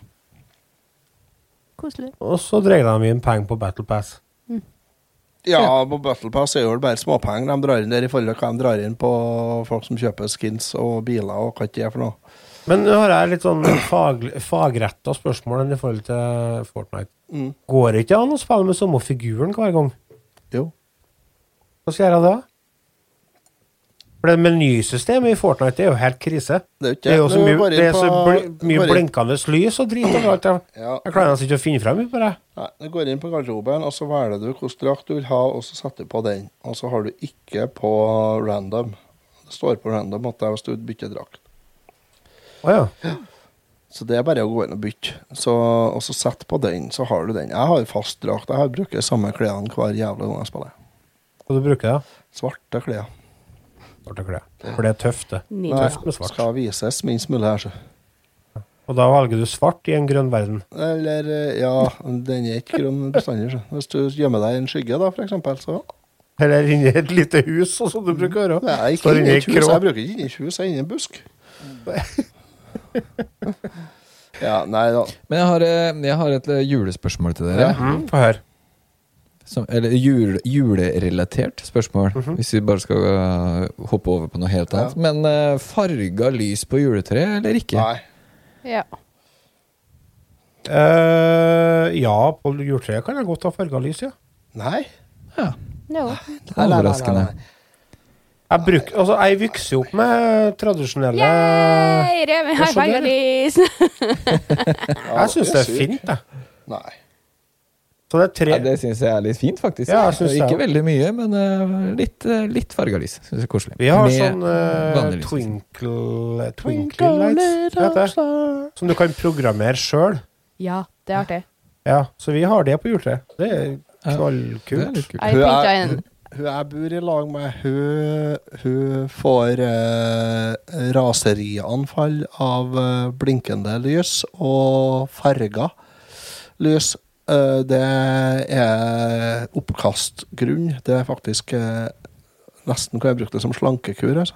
Koselig. Og så dreier de inn penger på Battle Pass. Ja, på Battle Pass er jo det bare småpenger de drar inn der i forhold til hva de drar inn på folk som kjøper skins og biler og hva det er for noe. Men nå har jeg litt sånn fag, fagretta spørsmål i forhold til Fortnite. Mm. Går det ikke an å spille med samme figuren hver gang? Jo. Hva skal jeg gjøre da? For det menysystemet i Fortnite er jo helt krise. Det er jo ikke Det er jo så mye, det så bl mye blinkende lys og drit overalt. Jeg, Ja. jeg klarer nesten ikke å finne frem på det. Nei, du går inn på garderoben, og så velger du hvilken drakt du vil ha, og så setter du på den. Og så har du ikke på random. Det står på random at det er hvis du bytter drakt. Å ja. Så det er bare å gå inn og bytte. Så, og så sett på den, så har du den. Jeg har fast drakt. Jeg har bruker samme klærne hver jævla gang jeg spiller. Hva du bruker du? Svarte klær. Svarte klær. For det er tøft, det. Nei, Tøft med svart. skal vises minst mulig her, så. Og da velger du svart i en grønn verden. Eller, eh, ja, den er ikke grønn bestandig. så. Hvis du gjemmer deg i en skygge, da, for eksempel, så Eller inni et lite hus, sånn som du bruker å gjøre. Nei, ikke inni et hus. Jeg bruker ikke inni et hus, jeg er inne i en busk. ja, nei da. Men jeg har, eh, jeg har et eh, julespørsmål til dere. Ja, Få høre. Som, eller jul, julerelatert spørsmål, hvis vi bare skal eh, hoppe over på noe helt Ja. annet. Men uh, farga lys på juletreet eller ikke? Nei. Ja. Uh, ja, på juletreet kan jeg godt ha farga lys, ja. Nei. Ja, No. Nei, nei, nei, Overraskende. nei, nei. Jeg, bruk, altså, jeg vokste jo opp med tradisjonelle Yay! Remi har fargelys! Jeg syns det er fint, jeg. Nei. Så det er tre Ja, det syns jeg er litt fint, faktisk. Ja, jeg ikke jeg. veldig mye, men uh, litt, uh, litt farga lys. Syns jeg er koselig. Vi har Med sånn uh, twinkle Twinkle lights, heter det. Som du kan programmere sjøl. Ja, det er artig. Ja, så vi har det på juletreet. Det er Ja, Det er knallkult. litt kult. Jeg Hun jeg bor i lag med, hun, hun får eh, raserianfall av eh, blinkende lys og farga lys. Eh, det er oppkastgrunn. Det er faktisk eh, Nesten kan jeg bruke det som slankekur. Altså.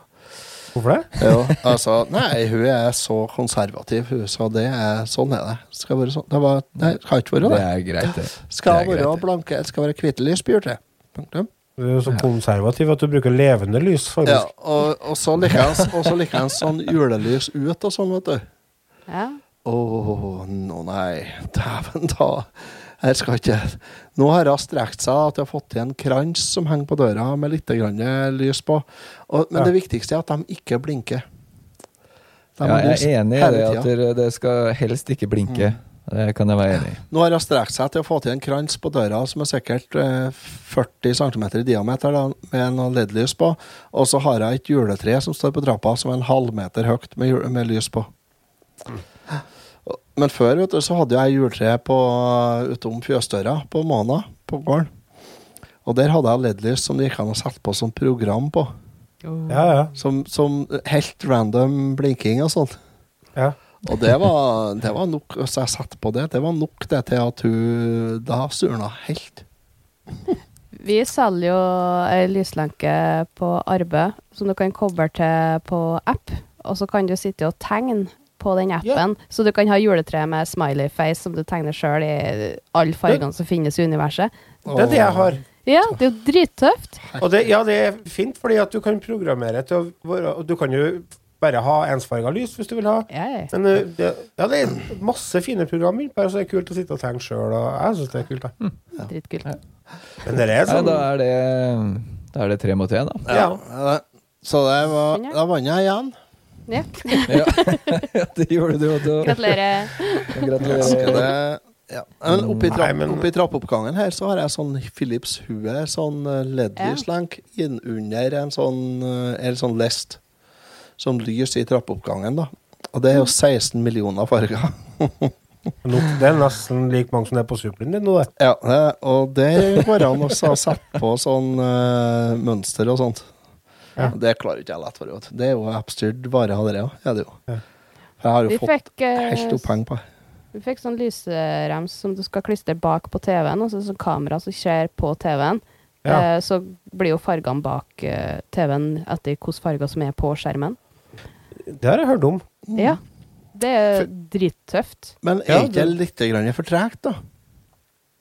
Hvorfor det? Jo, altså, nei, hun er så konservativ, hun, så det er, sånn er det. Skal være sånn. Det var, nei, skal ikke være Det det. er greit, det. Skal det være greit, blanke, skal være hvite lys. Punktum. Du er så konservativ at du bruker levende lys. Ja, og, og så liker jeg og så liker jeg sånn julelys ut og sånn, vet du. Ja. Å, nå nei. Dæven ta. Her skal ikke Nå har hun strekt seg at jeg har fått til en krans som henger på døra med litt grann lys på. Og, men Ja. det viktigste er at de ikke blinker. De Ja, jeg er enig i det, at det skal helst ikke blinke. Det kan jeg være enig i. Nå har hun strekt seg til å få til en krans på døra som er sikkert eh, 40 cm i diameter, da, med noe LED-lys på. Og så har hun et juletre som står på trappa som er en halvmeter høyt med, med lys på. Men før vet du, så hadde jeg juletre på, utom fjøsdøra på Måna, på gården. Og der hadde jeg LED-lys som det gikk an å sette på som program på. Ja, ja. Som, som helt random blinking og sånn. ja. Og det var, det var nok, Så jeg satte på det, det var nok det til at hun da surna helt. Vi selger jo ei lyslenke på arbeid som du kan koble til på app. Og så kan du sitte og tegne på den appen. Så du kan ha juletre med smiley face som du tegner sjøl i alle fargene som finnes i universet. Det er det jeg har. Ja, det er jo drittøft. Og det, ja, det er fint, fordi at du kan programmere til å være Du kan jo bare ha ensfarga lys hvis du vil ha. Ja, ja. Men uh, det, ja, det er masse fine programmer innpå her, så det er kult å sitte og tegne sjøl. Jeg syns det er kult. Da. Dritkult. Men det er sånn ja, da er det, da er det tre mot én, da. Ja. Ja, Så det var, da vant jeg igjen. Ja. Ja, det gjorde du. Og. Gratulerer. Gratulerer. ja. Men oppi, trapp, Nei, men- oppi trappeoppgangen her så har jeg sånn Philips Hue, sånn eh, LED-lyslenk innunder en sånn, eller sånn lest. Sånn lys i trappeoppgangen, da. Og det er jo 16 millioner farger. Det er nesten like mange som det er på Superen din nå, det. Ja, det, og det går det an å sette på sånn uh, mønster og sånt. Ja. Det klarer ikke jeg lett for. Det er jo appstyrt vare det òg, er det jo. Ja. Jeg har jo Vi fått fikk, eh, helt oppheng på. vi fikk sånn lysrems som du skal klistre bak på TV-en, og så sånn kamera som ser på TV-en. Ja. Uh, så blir jo fargene bak TV-en etter hvilke farger som er på skjermen. Det har jeg hørt om. Ja. Det er drittøft. Men er ikke det litt for tregt, da?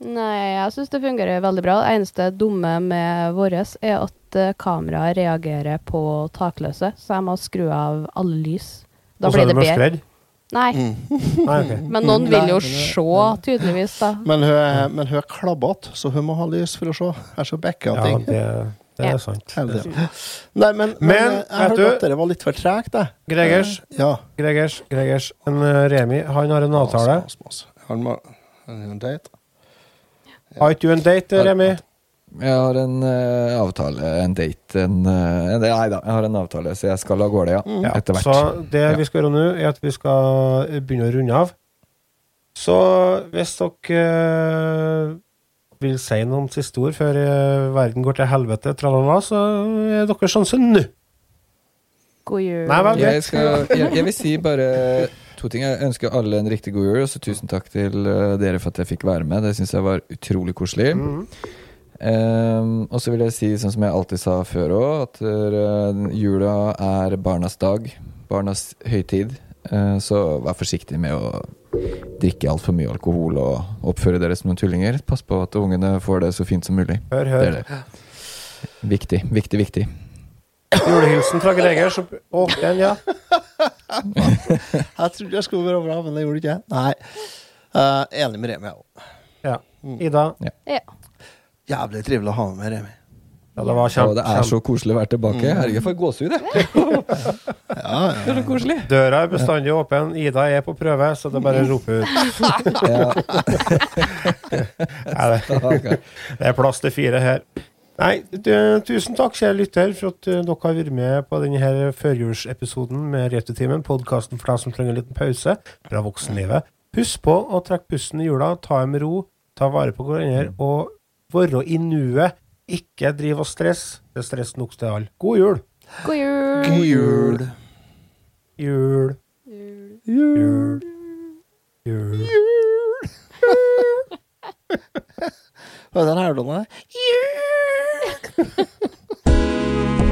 Nei, jeg syns det fungerer veldig bra. Det eneste dumme med vårt er at eh, kameraet reagerer på takløse, så jeg må skru av alle lys. Da blir det bedre. Nei. Mm. Nei, okay. men noen vil jo se, tydeligvis, da. Men hun er, men hun er klabbete, så hun må ha lys for å se. Her så bekker Ja, ting. det, det er sant. Det er sant. Nei, men, men, Men, eh, jeg vet hørte at dere var litt for tregt, jeg. Gregers, Ja. Gregers, Gregers. En eh, Remi, han har en avtale. Mas, mas, mas. Han må en date. Har ikke du en date, Remi? Jeg har en uh, avtale, en date, en, uh, Nei da, jeg har en avtale, så jeg skal av gårde, ja. Mm. Etter hvert. Så det Ja. vi skal gjøre nå, er at vi skal begynne å runde av. Så hvis dere eh, vil si noen siste ord før eh, verden går til helvete, tralala, så er deres sjanse nå. God jul. Nei vel. Jeg, skal, jeg, jeg vil si bare to ting. Jeg ønsker alle en riktig god jul, og så tusen takk til eh, dere for at jeg fikk være med. Det syns jeg var utrolig koselig. Mm. Um, og så vil jeg si, sånn som jeg alltid sa før òg, at uh, jula er barnas dag. Barnas høytid. Eh, så vær forsiktig med å drikke altfor mye alkohol og oppføre dere som noen tullinger. Pass på at ungene får det så fint som mulig. Hør, Det hør. er det. Viktig, viktig, viktig. Julehilsen fra Gregers. Å, den, ja. Jeg trodde jeg skulle være bra, men det gjorde ikke jeg. Nei. Uh, enig med Remi, jeg òg. ja. Ida. Ja. Jævlig trivelig å ha med Remi. Ja, det var Og kjempe, det er så koselig å være tilbake. Herregud, for gåsehud, jeg. Ja, Det er så koselig. Døra er bestandig åpen. Ida er på prøve, så det er bare å rope ut. Det, det er plass til fire her. Nei, tusen takk, kjære lytter, for at uh, dere har vært med på denne førjulsepisoden med Retutimen, podkasten for deg som trenger en liten pause fra voksenlivet. Husk på å trekke pusten i jula, ta det med ro, ta vare på hverandre og være i nuet. Ikke driv og stress. Det er stress nok til alle. God jul! God jul. God jul. Jul. Jul. Jul. Hva er det her, Donne? Jul!